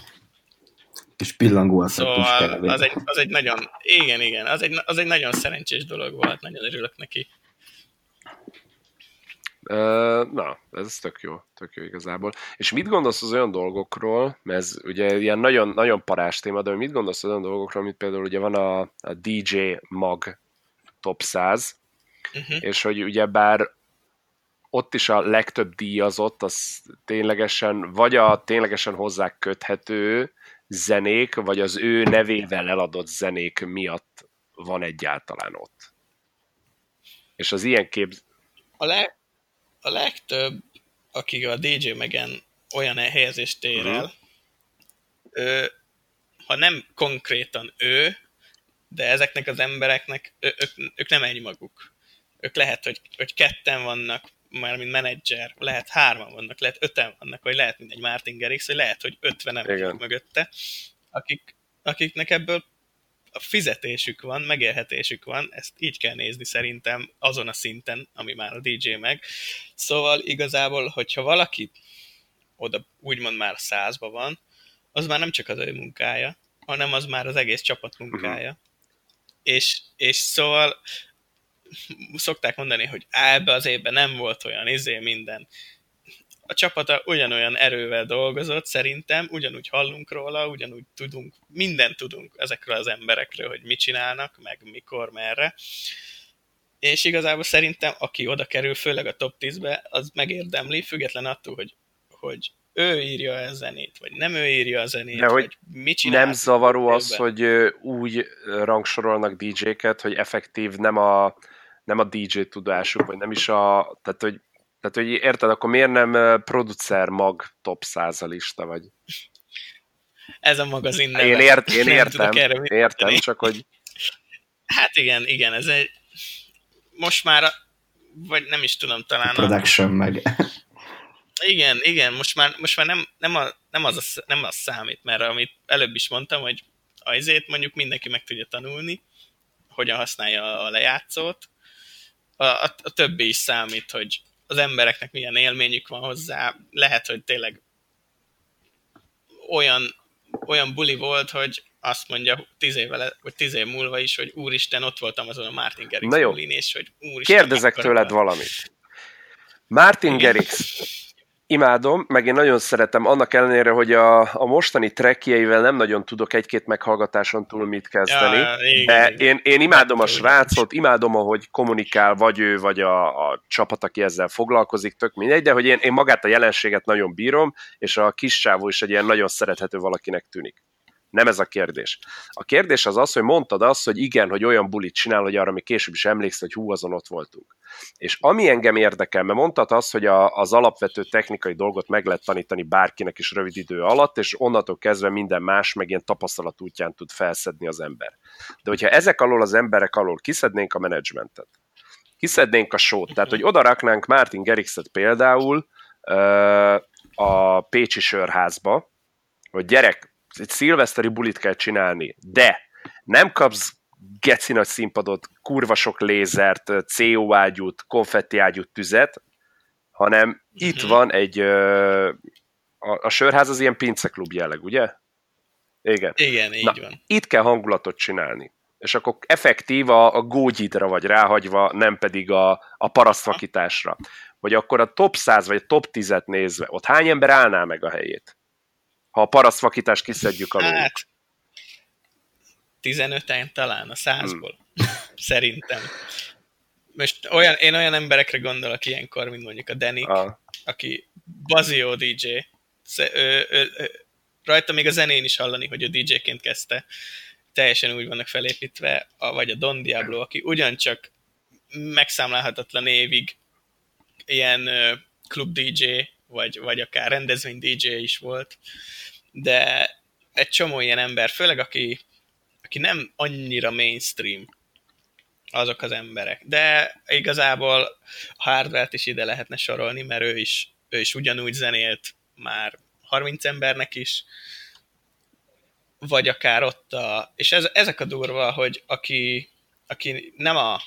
És pillangó az Szóval az egy, az egy nagyon, igen, igen, az egy, az egy nagyon szerencsés dolog volt, nagyon örülök neki. Ö, Na, ez tök jó, tök jó igazából. És mit gondolsz az olyan dolgokról, mert ez ugye ilyen nagyon, nagyon parás téma, de mit gondolsz az olyan dolgokról, mint például ugye van a, a DJ Mag Top 100, Uh-huh. és hogy ugye bár ott is a legtöbb díjazott, az ténylegesen, vagy a ténylegesen hozzá köthető zenék, vagy az ő nevével eladott zenék miatt van egyáltalán ott. És az ilyen kép... A, le, a legtöbb, akik a DJ megen olyan helyezést ér el, Mhm. ő, ha nem konkrétan ő, de ezeknek az embereknek, ő, ők, ők nem egymaguk. Ők lehet, hogy, hogy ketten vannak, már mint menedzser, lehet hárman vannak, lehet öten vannak, vagy lehet mindegy Martin Garrix, vagy lehet, hogy ötvenen Igen. vannak mögötte, akik, akiknek ebből a fizetésük van, megélhetésük van, ezt így kell nézni szerintem azon a szinten, ami már a DJ meg. Szóval igazából, hogyha valaki oda úgymond már százba van, az már nem csak az ő munkája, hanem az már az egész csapat munkája. És, és szóval szokták mondani, hogy "Á, ebbe az évben nem volt olyan izé minden. A csapata ugyanolyan erővel dolgozott, szerintem, ugyanúgy hallunk róla, ugyanúgy tudunk, mindent tudunk ezekről az emberekről, hogy mit csinálnak, meg mikor, merre. És igazából szerintem, aki oda kerül, főleg a top 10-be, az megérdemli, független attól, hogy, hogy ő írja a zenét, vagy nem ő írja a zenét, De hogy vagy mit csinál. Nem zavaró az, hogy úgy rangsorolnak DJ-ket, hogy effektív nem a, nem a DJ tudásuk, vagy nem is a... Tehát, hogy, tehát, hogy érted, akkor miért nem producer mag top 100 lista, vagy... Ez a magazin neve. Én, ért, én Nem értem, erre értem, csak hogy... Hát igen, igen, ez egy... Most már, a- vagy nem is tudom, talán a... Production meg. Igen, igen, most már, most már nem, nem, a, nem, az a, nem az számít, mert amit előbb is mondtam, hogy a izét mondjuk mindenki meg tudja tanulni, hogyan használja a lejátszót. A, a, a többi is számít, hogy az embereknek milyen élményük van hozzá. Lehet, hogy tényleg olyan, olyan buli volt, hogy azt mondja tíz évvel, vagy tíz év múlva is, hogy úristen, ott voltam azon a Martin jó. bulin, és hogy úristen, Kérdezek tőled valamit. Martin Igen. Imádom, meg én nagyon szeretem, annak ellenére, hogy a, a mostani trekkjeivel nem nagyon tudok egy-két meghallgatáson túl mit kezdeni, ja, de igen. Én, én imádom a srácot, imádom, ahogy kommunikál, vagy ő, vagy a, a csapat, aki ezzel foglalkozik, tök mindegy, de hogy én, én magát a jelenséget nagyon bírom, és a kis csávó is egy ilyen nagyon szerethető valakinek tűnik. Nem ez a kérdés. A kérdés az az, hogy mondtad azt, hogy igen, hogy olyan bulit csinál, hogy arra még később is emlékszel, hogy hú, azon ott voltunk. És ami engem érdekel, mert mondtad azt, hogy a, az alapvető technikai dolgot meg lehet tanítani bárkinek is rövid idő alatt, és onnantól kezdve minden más, meg ilyen tapasztalat útján tud felszedni az ember. De hogyha ezek alól az emberek alól kiszednénk a menedzsmentet, kiszednénk a sót, tehát hogy oda raknánk Martin Gerixet például a Pécsi sörházba, hogy gyerek, egy szilveszteri bulit kell csinálni, de nem kapsz geci nagy színpadot, kurva sok lézert, CO ágyút, konfetti ágyút tüzet, hanem itt mhm. van egy a, a sörház az ilyen pinceklub jelleg, ugye? Igen. Igen, így Na, van. Itt kell hangulatot csinálni. És akkor effektív a, a gógyidra vagy ráhagyva, nem pedig a, a parasztvakításra. Vagy akkor a top 100 vagy a top 10-et nézve, ott hány ember állná meg a helyét? Ha a parasztvakítást kiszedjük alól. Hát, 15-en talán a százból. Hmm. Szerintem. Most olyan, én olyan emberekre gondolok ilyenkor, mint mondjuk a Denik, ah. aki Bazio DJ. Ő, ő, ő, rajta még a zenén is hallani, hogy ő DJ-ként kezdte. Teljesen úgy vannak felépítve, a, vagy a Don Diablo, aki ugyancsak megszámlálhatatlan évig ilyen klub DJ, vagy, vagy akár rendezvény DJ is volt, de egy csomó ilyen ember, főleg aki aki nem annyira mainstream, azok az emberek. De igazából a hardware is ide lehetne sorolni, mert ő is, ő is ugyanúgy zenélt már 30 embernek is, vagy akár ott a... És ez, ezek a durva, hogy aki, aki nem a...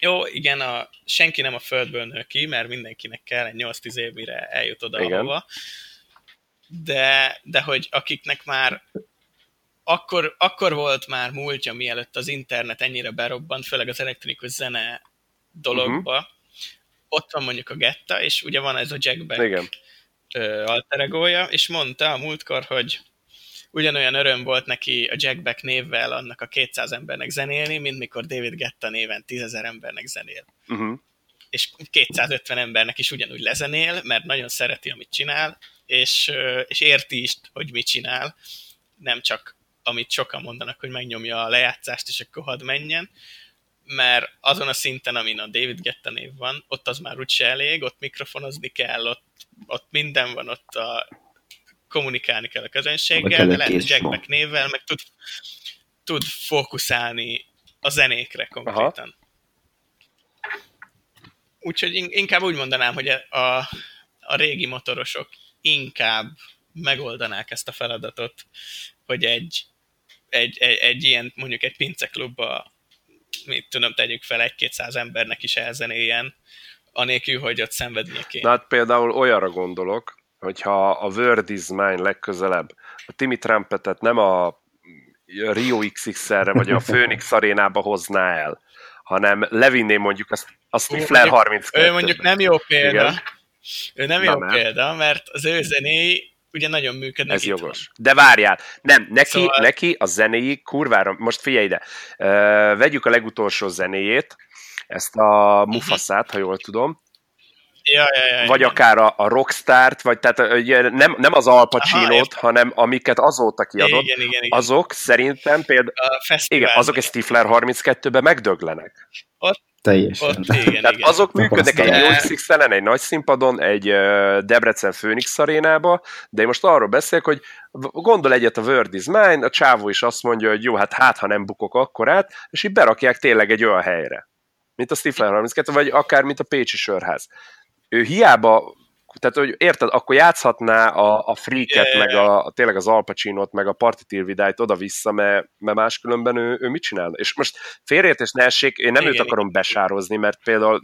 Jó, igen, a, senki nem a földből nő ki, mert mindenkinek kell egy 8-10 év, mire eljut oda, igen. ahova. De, de hogy akiknek már akkor, akkor volt már múltja, mielőtt az internet ennyire berobbant, főleg az elektronikus zene dologba. Uh-huh. Ott van mondjuk a Getta, és ugye van ez a Jack Beck Igen. alter egója, és mondta a múltkor, hogy ugyanolyan öröm volt neki a Jack Beck névvel annak a 200 embernek zenélni, mint mikor David Getta néven 10 embernek zenél. Uh-huh. És 250 embernek is ugyanúgy lezenél, mert nagyon szereti, amit csinál, és, és érti is, hogy mit csinál, nem csak amit sokan mondanak, hogy megnyomja a lejátszást, és akkor hadd menjen, mert azon a szinten, amin a David Getta név van, ott az már úgyse elég, ott mikrofonozni kell, ott, ott minden van, ott a, kommunikálni kell a közönséggel, de lehet Jack névvel, meg tud, tud fókuszálni a zenékre konkrétan. Aha. Úgyhogy inkább úgy mondanám, hogy a, a régi motorosok inkább megoldanák ezt a feladatot, hogy egy, egy, egy, egy ilyen, mondjuk egy pinceklubba, mit tudom, tegyük fel, egy-kétszáz embernek is elzenéljen, anélkül, hogy ott szenvednie kéne. Na hát például olyanra gondolok, hogyha a Word is Mine legközelebb a Timmy Trumpetet nem a Rio XX-re vagy a Phoenix arénába hozná el, hanem levinné mondjuk azt, a Stifler 32 Ő mondjuk nem jó példa. Igen. Ő nem Na, jó nem. példa, mert az ő zenéi ugye nagyon működnek. Ez jogos. Van. De várjál, nem, neki, szóval... neki a zenéi kurvára, most figyelj ide, uh, vegyük a legutolsó zenéjét, ezt a mhm. Mufaszát, ha jól tudom, Ja, ja, ja, vagy igen. akár a, a Rockstart, vagy tehát ugye, nem, nem az Al Pacino-t, hanem amiket azóta kiadott, igen, igen, igen. azok szerintem például, igen, azok egy Stifler 32-ben megdöglenek. Ott Teljesen. Ott, igen, Tehát igen. azok működnek egy jó x egy nagy színpadon, egy Debrecen Phoenix arénába, de én most arról beszélek, hogy gondol egyet a Word is Mine, a csávó is azt mondja, hogy jó, hát hát, ha nem bukok akkorát, és így berakják tényleg egy olyan helyre, mint a Stifler 32, vagy akár mint a Pécsi Sörház. Ő hiába tehát, hogy érted, akkor játszhatná a, a Freaket, yeah. meg a, a, tényleg az Al Pacino-t, meg a Party Till Vidájt oda-vissza, mert, mert máskülönben ő, ő mit csinál? És most félreértés ne essék, én nem igen, őt akarom igen. besározni, mert például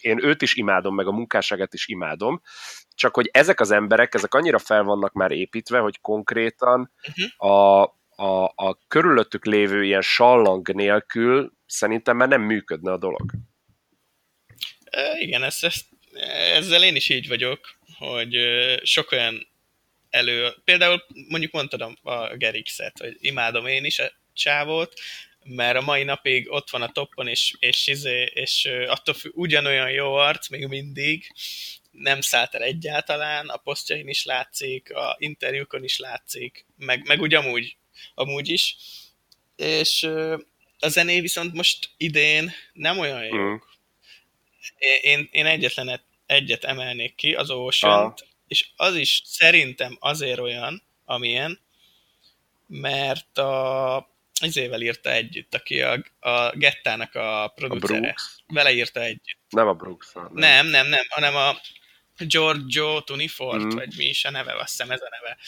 én őt is imádom, meg a munkásságát is imádom, csak hogy ezek az emberek, ezek annyira fel vannak már építve, hogy konkrétan uh-huh. a, a, a körülöttük lévő ilyen sallang nélkül szerintem már nem működne a dolog. E, igen, ezt, ezt ezzel én is így vagyok, hogy sok olyan elő, például mondjuk mondtad a, a Gerixet, hogy imádom én is a csávót, mert a mai napig ott van a toppon, és, és, izé, és, attól függ, ugyanolyan jó arc még mindig, nem szállt el egyáltalán, a posztjain is látszik, a interjúkon is látszik, meg, meg úgy amúgy, amúgy is. És a zené viszont most idén nem olyan jó. Mm. Én, én egyetlen egyet emelnék ki, az ocean és az is szerintem azért olyan, amilyen, mert a izével írta együtt, aki a, a Gettának a producere. A Vele írta együtt. Nem a Brooks. Nem, nem, nem, nem hanem a Giorgio Tunifort, mm. vagy mi is a neve, azt hiszem ez a neve.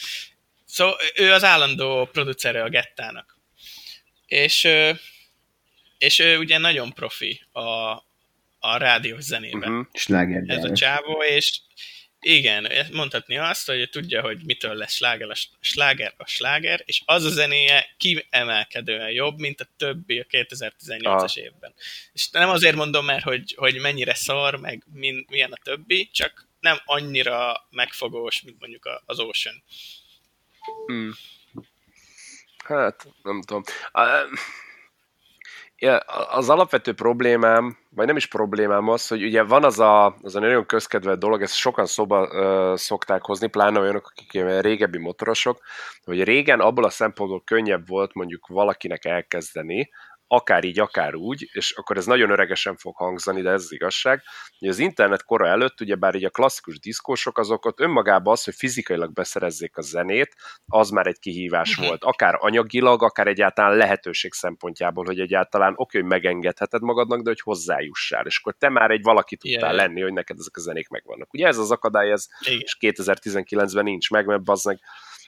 Szóval ő az állandó producere a Gettának. És, és ő ugye nagyon profi a, a rádiós zenében. Uh-huh. Ez a csávó, és igen, mondhatni azt, hogy tudja, hogy mitől lesz sláger a sláger, a sláger, és az a zenéje kiemelkedően jobb, mint a többi a 2018-as évben. És nem azért mondom, mert hogy, hogy mennyire szar, meg min, milyen a többi, csak nem annyira megfogós, mint mondjuk az Ocean. Hmm. Hát, nem tudom. Az alapvető problémám, vagy nem is problémám az, hogy ugye van az a, az a nagyon közkedvelt dolog, ezt sokan szóba uh, szokták hozni, pláne olyanok, akik régebbi motorosok, hogy régen abból a szempontból könnyebb volt mondjuk valakinek elkezdeni, akár így, akár úgy, és akkor ez nagyon öregesen fog hangzani, de ez az igazság, hogy az internet kora előtt, ugye bár így a klasszikus diszkósok, azok ott önmagában az, hogy fizikailag beszerezzék a zenét, az már egy kihívás uh-huh. volt, akár anyagilag, akár egyáltalán lehetőség szempontjából, hogy egyáltalán oké, hogy megengedheted magadnak, de hogy hozzájussál, és akkor te már egy valaki tudtál yeah. lenni, hogy neked ezek a zenék megvannak. Ugye ez az akadály, ez Igen. és 2019-ben nincs meg, mert bazdmeg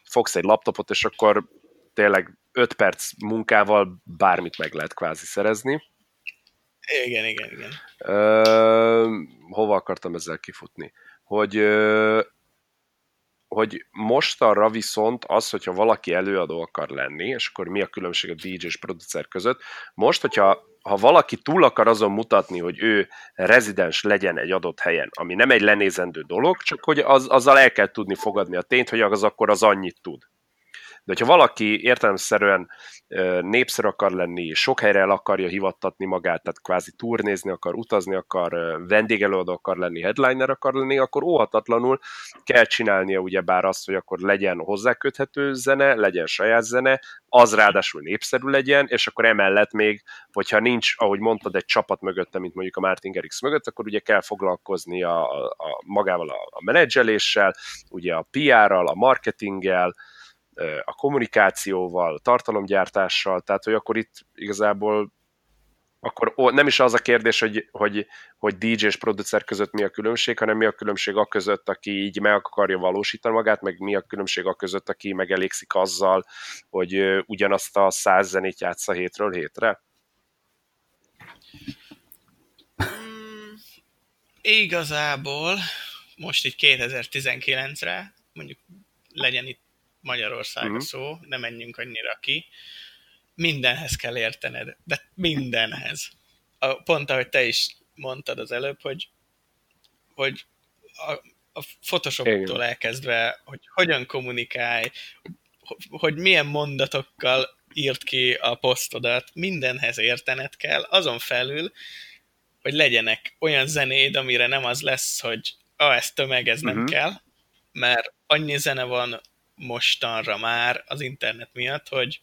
fogsz egy laptopot, és akkor tényleg 5 perc munkával bármit meg lehet kvázi szerezni. Igen, igen, igen. Ö, hova akartam ezzel kifutni? Hogy, ö, hogy mostanra viszont az, hogyha valaki előadó akar lenni, és akkor mi a különbség a DJ és producer között, most, hogyha ha valaki túl akar azon mutatni, hogy ő rezidens legyen egy adott helyen, ami nem egy lenézendő dolog, csak hogy az, azzal el kell tudni fogadni a tényt, hogy az akkor az annyit tud. De hogyha valaki értelemszerűen népszerű akar lenni, sok helyre el akarja hivattatni magát, tehát kvázi turnézni akar, utazni akar, vendégelőadó akar lenni, headliner akar lenni, akkor óhatatlanul kell csinálnia ugyebár azt, hogy akkor legyen hozzáköthető zene, legyen saját zene, az ráadásul népszerű legyen, és akkor emellett még, hogyha nincs, ahogy mondtad, egy csapat mögötte, mint mondjuk a Martin Garrix mögött, akkor ugye kell foglalkozni a, a, a magával a, a menedzseléssel, ugye a PR-ral, a marketinggel, a kommunikációval, tartalomgyártással, tehát hogy akkor itt igazából akkor nem is az a kérdés, hogy, hogy, hogy DJ és producer között mi a különbség, hanem mi a különbség a között, aki így meg akarja valósítani magát, meg mi a különbség a között, aki megelégszik azzal, hogy ugyanazt a száz zenét játsza hétről hétre? Mm, igazából most itt 2019-re, mondjuk legyen itt Magyarország uh-huh. a szó, ne menjünk annyira ki, mindenhez kell értened, de mindenhez. A, pont ahogy te is mondtad az előbb, hogy, hogy a, a Photoshoptól elkezdve, hogy hogyan kommunikálj, hogy milyen mondatokkal írt ki a posztodat, mindenhez értened kell, azon felül, hogy legyenek olyan zenéd, amire nem az lesz, hogy ah, ez tömeg, ez nem uh-huh. kell, mert annyi zene van mostanra már az internet miatt, hogy,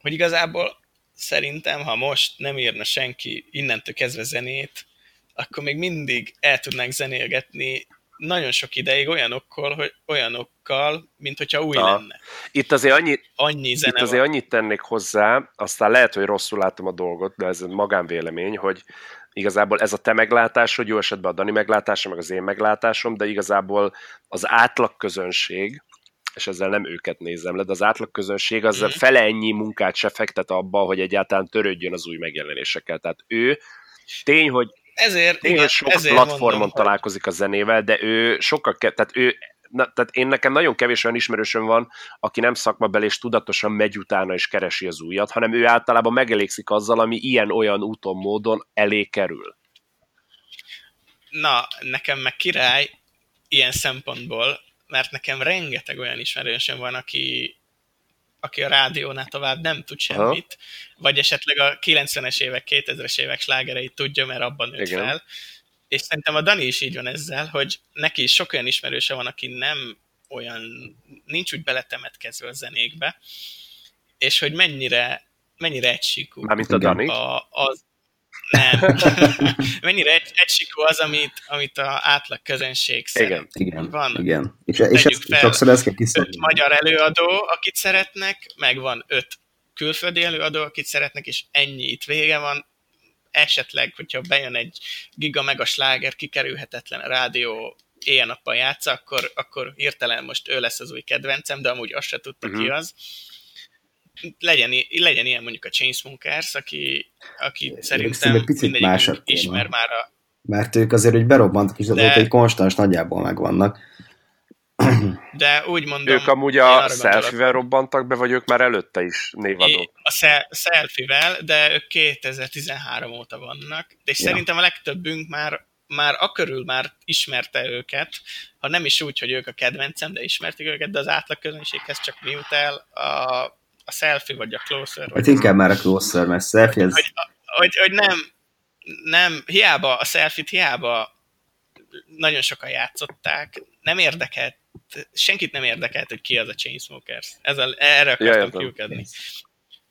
hogy igazából szerintem, ha most nem írna senki innentől kezdve zenét, akkor még mindig el tudnánk zenélgetni nagyon sok ideig olyanokkal, hogy olyanokkal, mint hogyha új Na. lenne. Itt azért, annyi, Annyi zene itt azért van. annyit tennék hozzá, aztán lehet, hogy rosszul látom a dolgot, de ez magánvélemény, hogy igazából ez a te meglátásod, jó esetben a Dani meglátása, meg az én meglátásom, de igazából az átlag közönség, és ezzel nem őket nézem le, de az átlag közönség az mm. fele ennyi munkát se fektet abba, hogy egyáltalán törődjön az új megjelenésekkel. Tehát ő tény, hogy ezért, tény, igen, sok ezért platformon mondom, találkozik hogy... a zenével, de ő sokkal, ke- tehát ő Na, tehát én nekem nagyon kevés olyan ismerősöm van, aki nem szakmabeli és tudatosan megy utána és keresi az újat, hanem ő általában megelégszik azzal, ami ilyen-olyan úton, módon elé kerül. Na, nekem meg király, ilyen szempontból, mert nekem rengeteg olyan ismerősöm van, aki, aki a rádiónál tovább nem tud semmit, Aha. vagy esetleg a 90-es évek, 2000-es évek slágereit tudja, mert abban nőtt Igen. fel. És szerintem a Dani is így van ezzel, hogy neki is sok olyan ismerőse van, aki nem olyan, nincs úgy beletemetkezve a zenékbe, és hogy mennyire, mennyire egysíkú. Mármint a Dani? A, az, nem. Mennyire egy, egysikó az, amit, amit a átlag közönség szeret. Igen, igen, van. igen. És, és ez, fel, sokszor ezt kell kiszedni. Öt magyar előadó, akit szeretnek, meg van öt külföldi előadó, akit szeretnek, és ennyi itt vége van. Esetleg, hogyha bejön egy giga mega sláger, kikerülhetetlen a rádió éjjel-nappal játsza, akkor, akkor hirtelen most ő lesz az új kedvencem, de amúgy azt se tudta uh-huh. ki mhm. az legyen, legyen ilyen mondjuk a Chainsmokers, aki, aki szerintem egy picit másabb ismer téma. már a... Mert ők azért, hogy berobbantak, és de... egy konstans nagyjából megvannak. De úgy mondom... Ők amúgy a selfie robbantak be, vagy ők már előtte is névadók? A selfie de ők 2013 óta vannak. De és ja. szerintem a legtöbbünk már már akörül már ismerte őket, ha nem is úgy, hogy ők a kedvencem, de ismerték őket, de az átlag közönséghez csak mi jut el a a selfie vagy a closer. Hát inkább már a closer, mert selfie ez... Hogy, hogy, hogy nem, nem, hiába a selfie-t hiába nagyon sokan játszották, nem érdekelt, senkit nem érdekelt, hogy ki az a Chainsmokers. Ez a, erre akartam ja, kiukadni.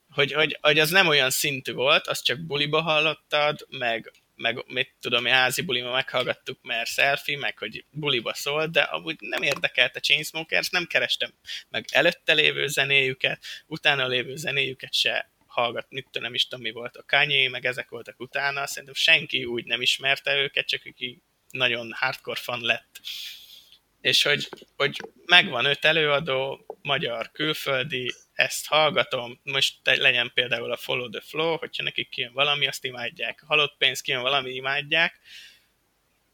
Hogy, hogy, hogy az nem olyan szintű volt, azt csak buliba hallottad, meg meg mit tudom, házi bulima meghallgattuk, mert selfie, meg hogy buliba szólt, de amúgy nem érdekelt a Chainsmokers, nem kerestem meg előtte lévő zenéjüket, utána lévő zenéjüket se hallgat, mit tudom, nem is tudom, mi volt a Kanye, meg ezek voltak utána, szerintem senki úgy nem ismerte őket, csak aki nagyon hardcore fan lett. És hogy, hogy megvan öt előadó, magyar, külföldi, ezt hallgatom, most legyen például a Follow the Flow, hogyha nekik kijön valami, azt imádják. Halott pénz kijön valami, imádják.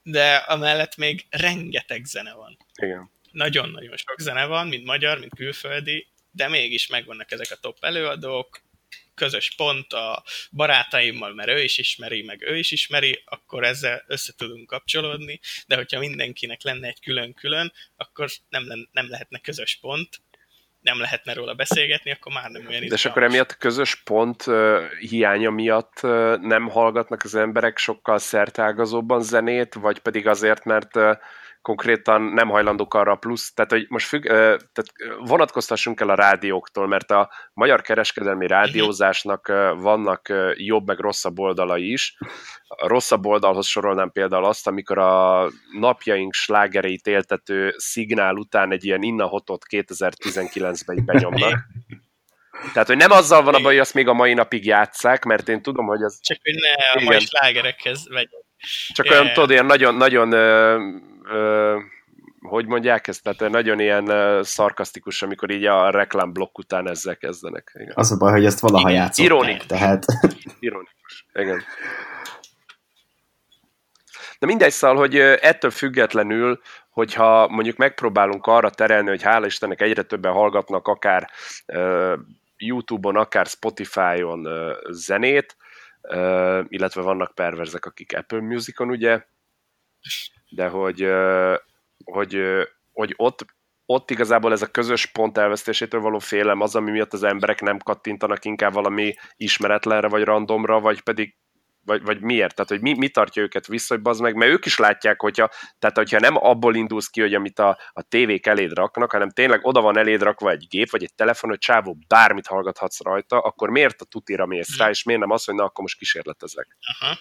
De amellett még rengeteg zene van. Igen. Nagyon-nagyon sok zene van, mint magyar, mint külföldi, de mégis megvannak ezek a top előadók, közös pont a barátaimmal, mert ő is ismeri, meg ő is ismeri, akkor ezzel össze tudunk kapcsolódni, de hogyha mindenkinek lenne egy külön-külön, akkor nem, nem lehetne közös pont, nem lehetne róla beszélgetni, akkor már nem olyan De és akkor emiatt a közös pont uh, hiánya miatt uh, nem hallgatnak az emberek sokkal szertágazóbban zenét, vagy pedig azért, mert uh, konkrétan nem hajlandók arra plusz, tehát hogy most függ, tehát vonatkoztassunk el a rádióktól, mert a magyar kereskedelmi rádiózásnak vannak jobb meg rosszabb oldalai is. A rosszabb oldalhoz sorolnám például azt, amikor a napjaink slágereit éltető szignál után egy ilyen innahotot 2019-ben így benyomnak. Tehát, hogy nem azzal van a baj, hogy azt még a mai napig játszák, mert én tudom, hogy az... Csak, hogy ne a mai slágerekhez vegyek. Csak yeah. olyan, tudod, ilyen nagyon, nagyon ö, hogy mondják ezt, tehát nagyon ilyen szarkasztikus, amikor így a reklámblokk után ezzel kezdenek. Igen. Az a baj, hogy ezt valaha igen. játszották. Ironikus. Tehát... Ironikus, igen. De mindegy szal, hogy ettől függetlenül, hogyha mondjuk megpróbálunk arra terelni, hogy hála Istennek egyre többen hallgatnak akár uh, YouTube-on, akár Spotify-on uh, zenét, uh, illetve vannak perverzek, akik Apple Music-on, ugye, de hogy, hogy, hogy ott, ott igazából ez a közös pont elvesztésétől való félem az, ami miatt az emberek nem kattintanak inkább valami ismeretlenre, vagy randomra, vagy pedig vagy, vagy miért? Tehát, hogy mi, mi tartja őket vissza, hogy meg, mert ők is látják, hogyha, tehát, hogyha nem abból indulsz ki, hogy amit a, a tévék eléd raknak, hanem tényleg oda van eléd rakva egy gép, vagy egy telefon, hogy csávó bármit hallgathatsz rajta, akkor miért a tutira mész rá, és miért nem az, hogy na, akkor most kísérletezek? Aha.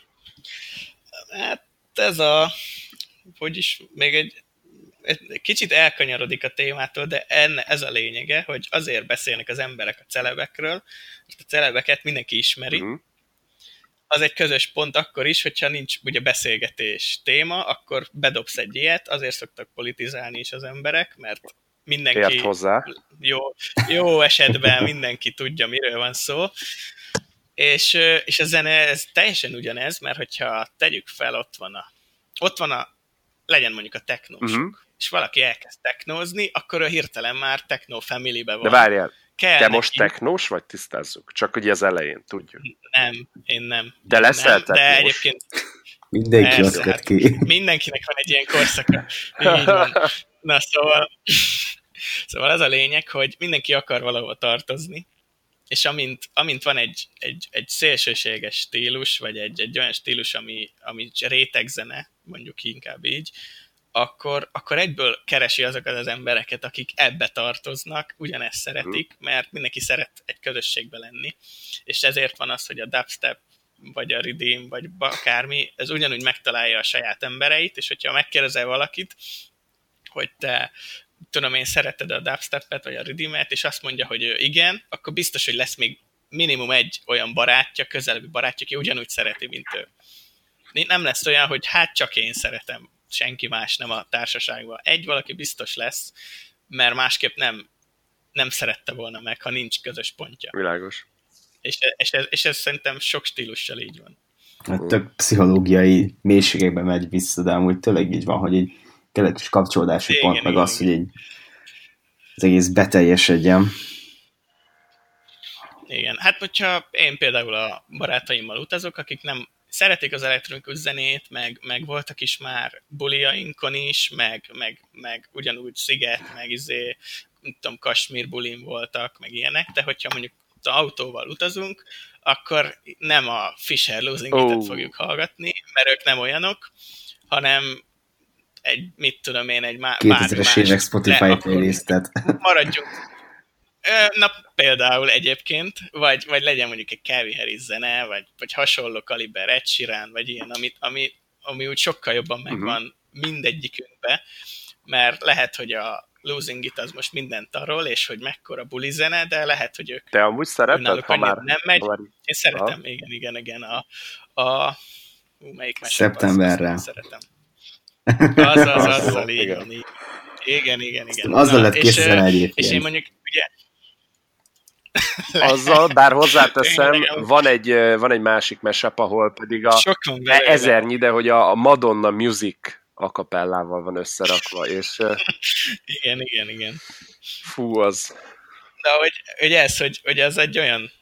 Hát ez a hogy is még egy, egy kicsit elkanyarodik a témától, de enne, ez a lényege, hogy azért beszélnek az emberek a celebekről, mert a celebeket mindenki ismeri, uh-huh. az egy közös pont akkor is, hogyha nincs ugye beszélgetés téma, akkor bedobsz egy ilyet, azért szoktak politizálni is az emberek, mert mindenki Ért hozzá. Jó, jó esetben mindenki tudja, miről van szó. És, és a zene ez teljesen ugyanez, mert hogyha tegyük fel, ott van a, ott van a legyen mondjuk a technós, uh-huh. és valaki elkezd technózni, akkor a hirtelen már techno family-be van. De várjál, Kell te neki... most technós vagy tisztázzuk? Csak ugye az elején, tudjuk. Nem, én nem. De leszel nem, De egyébként Mindenki azt hát ki. Mindenkinek van egy ilyen korszaka. Így van. Na szóval, szóval az a lényeg, hogy mindenki akar valahol tartozni, és amint, amint van egy, egy, egy szélsőséges stílus, vagy egy, egy olyan stílus, ami, ami rétegzene, mondjuk inkább így, akkor, akkor egyből keresi azokat az embereket, akik ebbe tartoznak, ugyanezt szeretik, mhm. mert mindenki szeret egy közösségbe lenni, és ezért van az, hogy a dubstep, vagy a redeem, vagy akármi, ez ugyanúgy megtalálja a saját embereit, és hogyha megkérdezel valakit, hogy te tudom én, szereted a dubstepet, vagy a redeemet, és azt mondja, hogy igen, akkor biztos, hogy lesz még minimum egy olyan barátja, közelebbi barátja, aki ugyanúgy szereti, mint ő. Nem lesz olyan, hogy hát csak én szeretem, senki más nem a társaságban. Egy valaki biztos lesz, mert másképp nem, nem szerette volna meg, ha nincs közös pontja. Világos. És, és, ez, és ez szerintem sok stílussal így van. Hát tök pszichológiai mélységekbe megy vissza, de amúgy tényleg így van, hogy így kell egy kis kapcsolódási igen, pont, igen, meg igen. az, hogy így az egész beteljesedjen. Igen, hát hogyha én például a barátaimmal utazok, akik nem szeretik az elektronikus zenét, meg, meg voltak is már buliainkon is, meg, meg, meg ugyanúgy Sziget, meg izé, nem tudom, Kasmír bulin voltak, meg ilyenek, de hogyha mondjuk autóval utazunk, akkor nem a Fisher Losing oh. fogjuk hallgatni, mert ők nem olyanok, hanem egy, mit tudom én, egy má, 2000-es évek Spotify playlistet. Maradjunk. Na, például egyébként, vagy, vagy legyen mondjuk egy Calvin Harris zene, vagy, vagy hasonló kaliber Ed Sheeran, vagy ilyen, amit, ami, ami úgy sokkal jobban megvan uh-huh. mindegyikünkbe, mert lehet, hogy a Losing It az most mindent arról, és hogy mekkora buli zene, de lehet, hogy ők Te amúgy szereted, ha már... Nem megy. Már... Én szeretem, ha? igen, igen, igen. A, a... Ú, melyik Szeptemberre. Szeretem. Az, az, így van, így. Igen, igen, igen. Azzal lett készíteni egyébként. És én mondjuk, ugye, azzal, bár hozzáteszem, van egy, van egy másik mesep, ahol pedig a ezernyi, de hogy a, a Madonna Music akapellával van összerakva, és... igen, igen, igen. Fú, az... De hogy, hogy ez, hogy, hogy ez egy olyan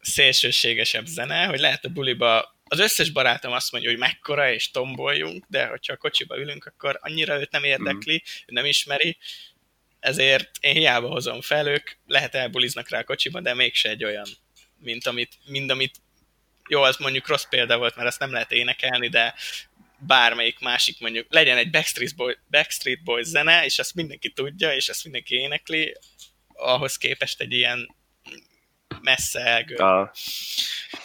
szélsőségesebb zene, hogy lehet a buliba az összes barátom azt mondja, hogy mekkora és tomboljunk, de hogyha a kocsiba ülünk, akkor annyira őt nem érdekli, mm. ő nem ismeri, ezért én hiába hozom fel, ők lehet elbuliznak rá a kocsiba, de mégse egy olyan, mint amit, mind amit jó, az mondjuk rossz példa volt, mert ezt nem lehet énekelni, de bármelyik másik mondjuk, legyen egy Backstreet, Boy, Backstreet Boys zene, és azt mindenki tudja, és azt mindenki énekli, ahhoz képest egy ilyen messze elgő.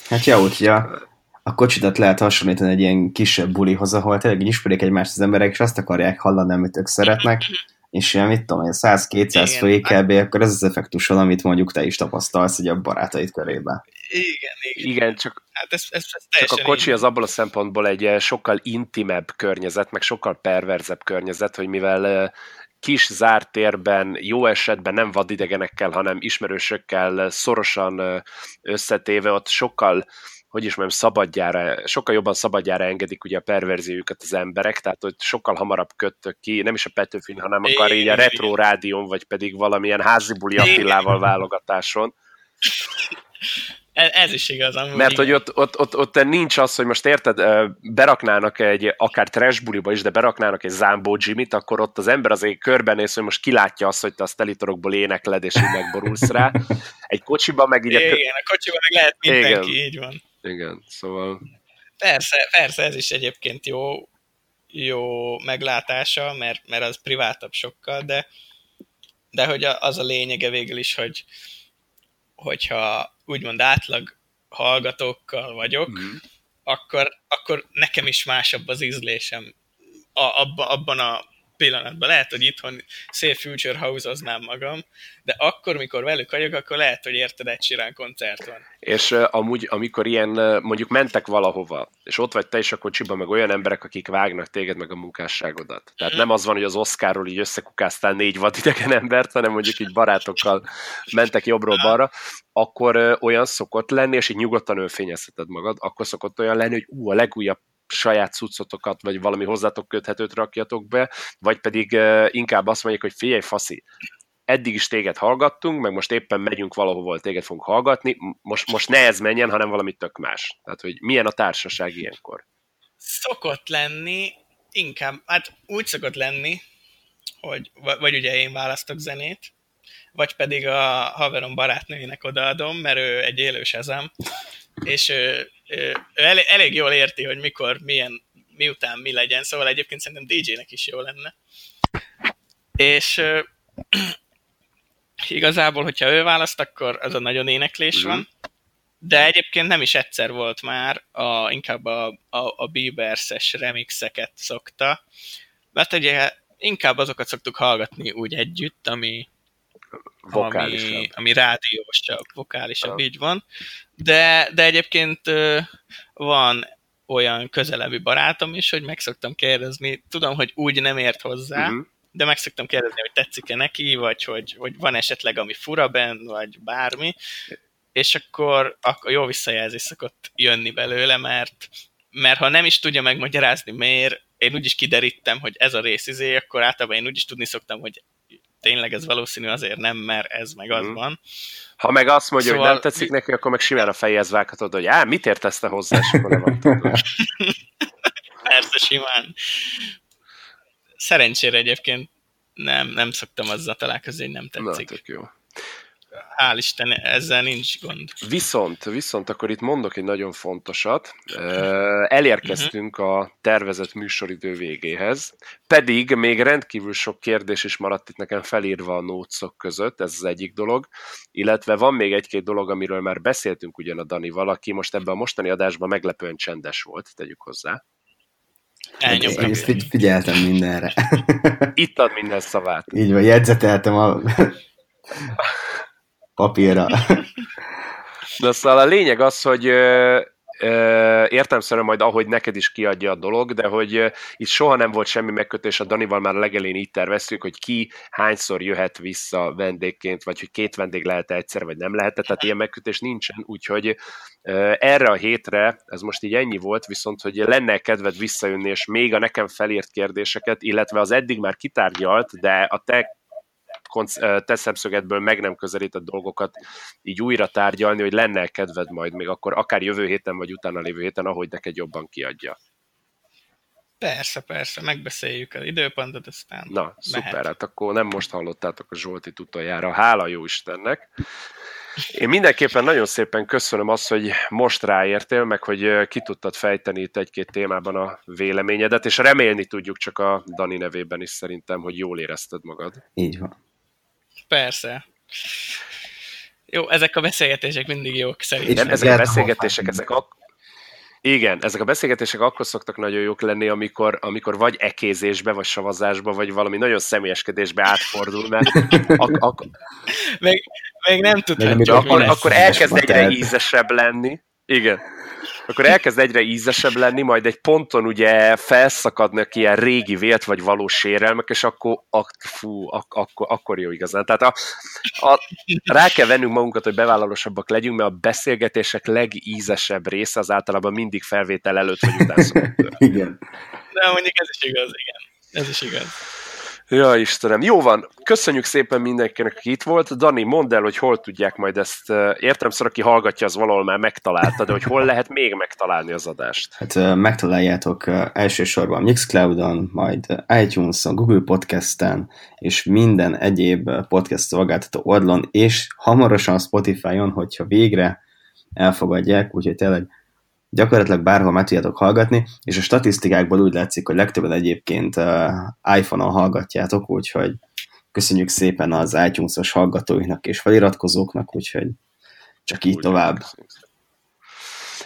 Hát jó, ja a kocsidat lehet hasonlítani egy ilyen kisebb bulihoz, ahol tényleg ismerik egymást az emberek, és azt akarják hallani, amit ők szeretnek, és ilyen, mit tudom, 100-200 fői kb., akkor ez az effektus van, amit mondjuk te is tapasztalsz egy a barátaid körében. Igen, igen. Igen, csak, hát ez, ez, ez csak a kocsi az abból a szempontból egy eh, sokkal intimebb környezet, meg sokkal perverzebb környezet, hogy mivel eh, kis zárt térben, jó esetben nem vadidegenekkel, hanem ismerősökkel szorosan eh, összetéve, ott sokkal hogy is mondjam, szabadjára, sokkal jobban szabadjára engedik ugye a perverziójukat az emberek, tehát hogy sokkal hamarabb köttök ki, nem is a Petőfin, hanem akar így a retro rádión, vagy pedig valamilyen házi buli Attilával válogatáson. Ez, ez is igaz, amúgy Mert hogy ott, ott, ott, ott, nincs az, hogy most érted, beraknának egy, akár trash buliba is, de beraknának egy Zambó Jimmy-t, akkor ott az ember azért körbenéz, hogy most kilátja azt, hogy te a telitorokból énekled, és így megborulsz rá. Egy kocsiban meg így... Igen, a, a kocsiban meg lehet mindenki, Igen. így van. Igen, szóval... Persze, persze, ez is egyébként jó, jó meglátása, mert, mert az privátabb sokkal, de, de hogy az a lényege végül is, hogy hogyha úgymond átlag hallgatókkal vagyok, mm. akkor, akkor nekem is másabb az ízlésem a, abba, abban a pillanatban. Lehet, hogy itthon szép Future House-oznám magam, de akkor, mikor velük vagyok, akkor lehet, hogy érted egy Sirán koncert van. És uh, amúgy, amikor ilyen, uh, mondjuk mentek valahova, és ott vagy te is a kocsiban, meg olyan emberek, akik vágnak téged, meg a munkásságodat. Tehát nem az van, hogy az Oscarról így összekukáztál négy vadidegen embert, hanem mondjuk így barátokkal mentek jobbról-balra, akkor uh, olyan szokott lenni, és így nyugodtan önfényezheted magad, akkor szokott olyan lenni, hogy ú, a legújabb saját cuccotokat, vagy valami hozzátok köthetőt rakjatok be, vagy pedig inkább azt mondjuk, hogy figyelj, faszi, eddig is téged hallgattunk, meg most éppen megyünk valahova, téged fogunk hallgatni, most, most ne ez menjen, hanem valami tök más. Tehát, hogy milyen a társaság ilyenkor. szokott lenni, inkább, hát úgy szokott lenni, hogy vagy ugye én választok zenét, vagy pedig a haverom barátnőjének odaadom, mert ő egy élős ezem, és ő, ő, ő elég, elég jól érti, hogy mikor, milyen, miután mi legyen, szóval egyébként szerintem DJ-nek is jó lenne. És igazából, hogyha ő választ, akkor az a nagyon éneklés mm-hmm. van, de egyébként nem is egyszer volt már, a, inkább a, a, a Bieberses remixeket szokta, mert ugye inkább azokat szoktuk hallgatni úgy együtt, ami, ami, ami rádiósabb, vokálisabb, ah. így van. De, de egyébként van olyan közelebbi barátom is, hogy meg szoktam kérdezni, tudom, hogy úgy nem ért hozzá, uh-huh. de meg szoktam kérdezni, hogy tetszik-e neki, vagy hogy, hogy van esetleg ami fura benn, vagy bármi, és akkor, akkor jó visszajelzés szokott jönni belőle, mert, mert ha nem is tudja megmagyarázni miért, én úgyis kiderítem, hogy ez a rész izé, akkor általában én úgyis tudni szoktam, hogy tényleg ez valószínű azért nem, mert ez meg az mm. van. Ha meg azt mondja, szóval... hogy nem tetszik neki, akkor meg simán a fejhez vághatod, hogy á, mit értesz te hozzá, és akkor nem Persze, simán. Szerencsére egyébként nem, nem szoktam azzal találkozni, hogy nem tetszik. Na, tök jó hál' Isten, ezzel nincs gond. Viszont, viszont akkor itt mondok egy nagyon fontosat. Elérkeztünk a tervezett műsoridő végéhez, pedig még rendkívül sok kérdés is maradt itt nekem felírva a nócok között, ez az egyik dolog, illetve van még egy-két dolog, amiről már beszéltünk ugyan a Dani valaki, most ebben a mostani adásban meglepően csendes volt, tegyük hozzá. Elnyomtam. Én figy- figyeltem mindenre. Itt ad minden szavát. Így van, jegyzeteltem a papírra. De szóval a lényeg az, hogy értelmszerűen majd ahogy neked is kiadja a dolog, de hogy itt soha nem volt semmi megkötés, a Danival már legelén így terveztük, hogy ki hányszor jöhet vissza vendégként, vagy hogy két vendég lehet egyszer, vagy nem lehet, tehát ilyen megkötés nincsen, úgyhogy erre a hétre, ez most így ennyi volt, viszont hogy lenne kedved visszajönni, és még a nekem felírt kérdéseket, illetve az eddig már kitárgyalt, de a te te szemszögetből meg nem közelített dolgokat így újra tárgyalni, hogy lenne kedved majd még akkor akár jövő héten, vagy utána lévő héten, ahogy neked jobban kiadja. Persze, persze, megbeszéljük az időpontot, aztán Na, mehet. szuper, hát akkor nem most hallottátok a Zsolti utoljára, hála jó Istennek. Én mindenképpen nagyon szépen köszönöm azt, hogy most ráértél, meg hogy ki tudtad fejteni itt egy-két témában a véleményedet, és remélni tudjuk csak a Dani nevében is szerintem, hogy jól érezted magad. Így van. Persze. Jó, ezek a beszélgetések mindig jók szerintem. Igen, ezek a beszélgetések, ezek ak- igen, ezek a beszélgetések akkor szoktak nagyon jók lenni, amikor, amikor vagy ekézésbe, vagy savazásba, vagy valami nagyon személyeskedésbe átfordul, mert ak- ak- még, még nem tudhatjuk. Akkor, akkor elkezd egyre ízesebb lenni. Igen akkor elkezd egyre ízesebb lenni, majd egy ponton ugye felszakadnak ilyen régi vélt vagy valós sérelmek, és akkor, ak, fú, ak, akkor, akkor jó igazán. Tehát a, a, rá kell vennünk magunkat, hogy bevállalósabbak legyünk, mert a beszélgetések legízesebb része az általában mindig felvétel előtt vagy után Igen. De mondjuk ez is igaz, igen. Ez is igaz. Ja, Istenem. Jó van. Köszönjük szépen mindenkinek, aki itt volt. Dani, mondd el, hogy hol tudják majd ezt. Értem, szóval aki hallgatja, az valahol már megtalálta, de hogy hol lehet még megtalálni az adást? Hát megtaláljátok elsősorban Mixcloudon, majd iTunes-on, Google Podcast-en, és minden egyéb podcast szolgáltató oldalon, és hamarosan Spotify-on, hogyha végre elfogadják, úgyhogy tényleg gyakorlatilag bárhol meg tudjátok hallgatni, és a statisztikákból úgy látszik, hogy legtöbben egyébként iPhone-on hallgatjátok, úgyhogy köszönjük szépen az iTunes-os hallgatóinknak és feliratkozóknak, úgyhogy csak így úgy tovább.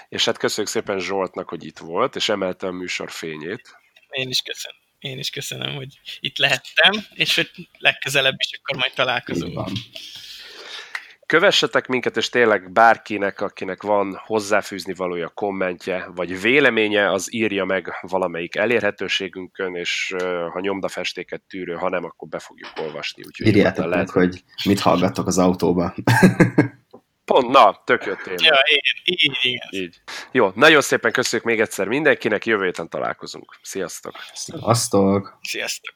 És hát köszönjük szépen Zsoltnak, hogy itt volt, és emelte a műsor fényét. Én is köszönöm. Én is köszönöm, hogy itt lehettem, és hogy legközelebb is akkor majd találkozunk. Kövessetek minket, és tényleg bárkinek, akinek van hozzáfűzni valója, kommentje, vagy véleménye, az írja meg valamelyik elérhetőségünkön, és ha nyomdafestéket tűrő, ha nem, akkor be fogjuk olvasni. Úgyhogy Írjátok lehet, hogy mit hallgattok az autóba. Pont, na, tök jó téma. Ja, így, így, igen. így. Jó, nagyon szépen köszönjük még egyszer mindenkinek, jövő héten találkozunk. Sziasztok! Sziasztok! Sziasztok!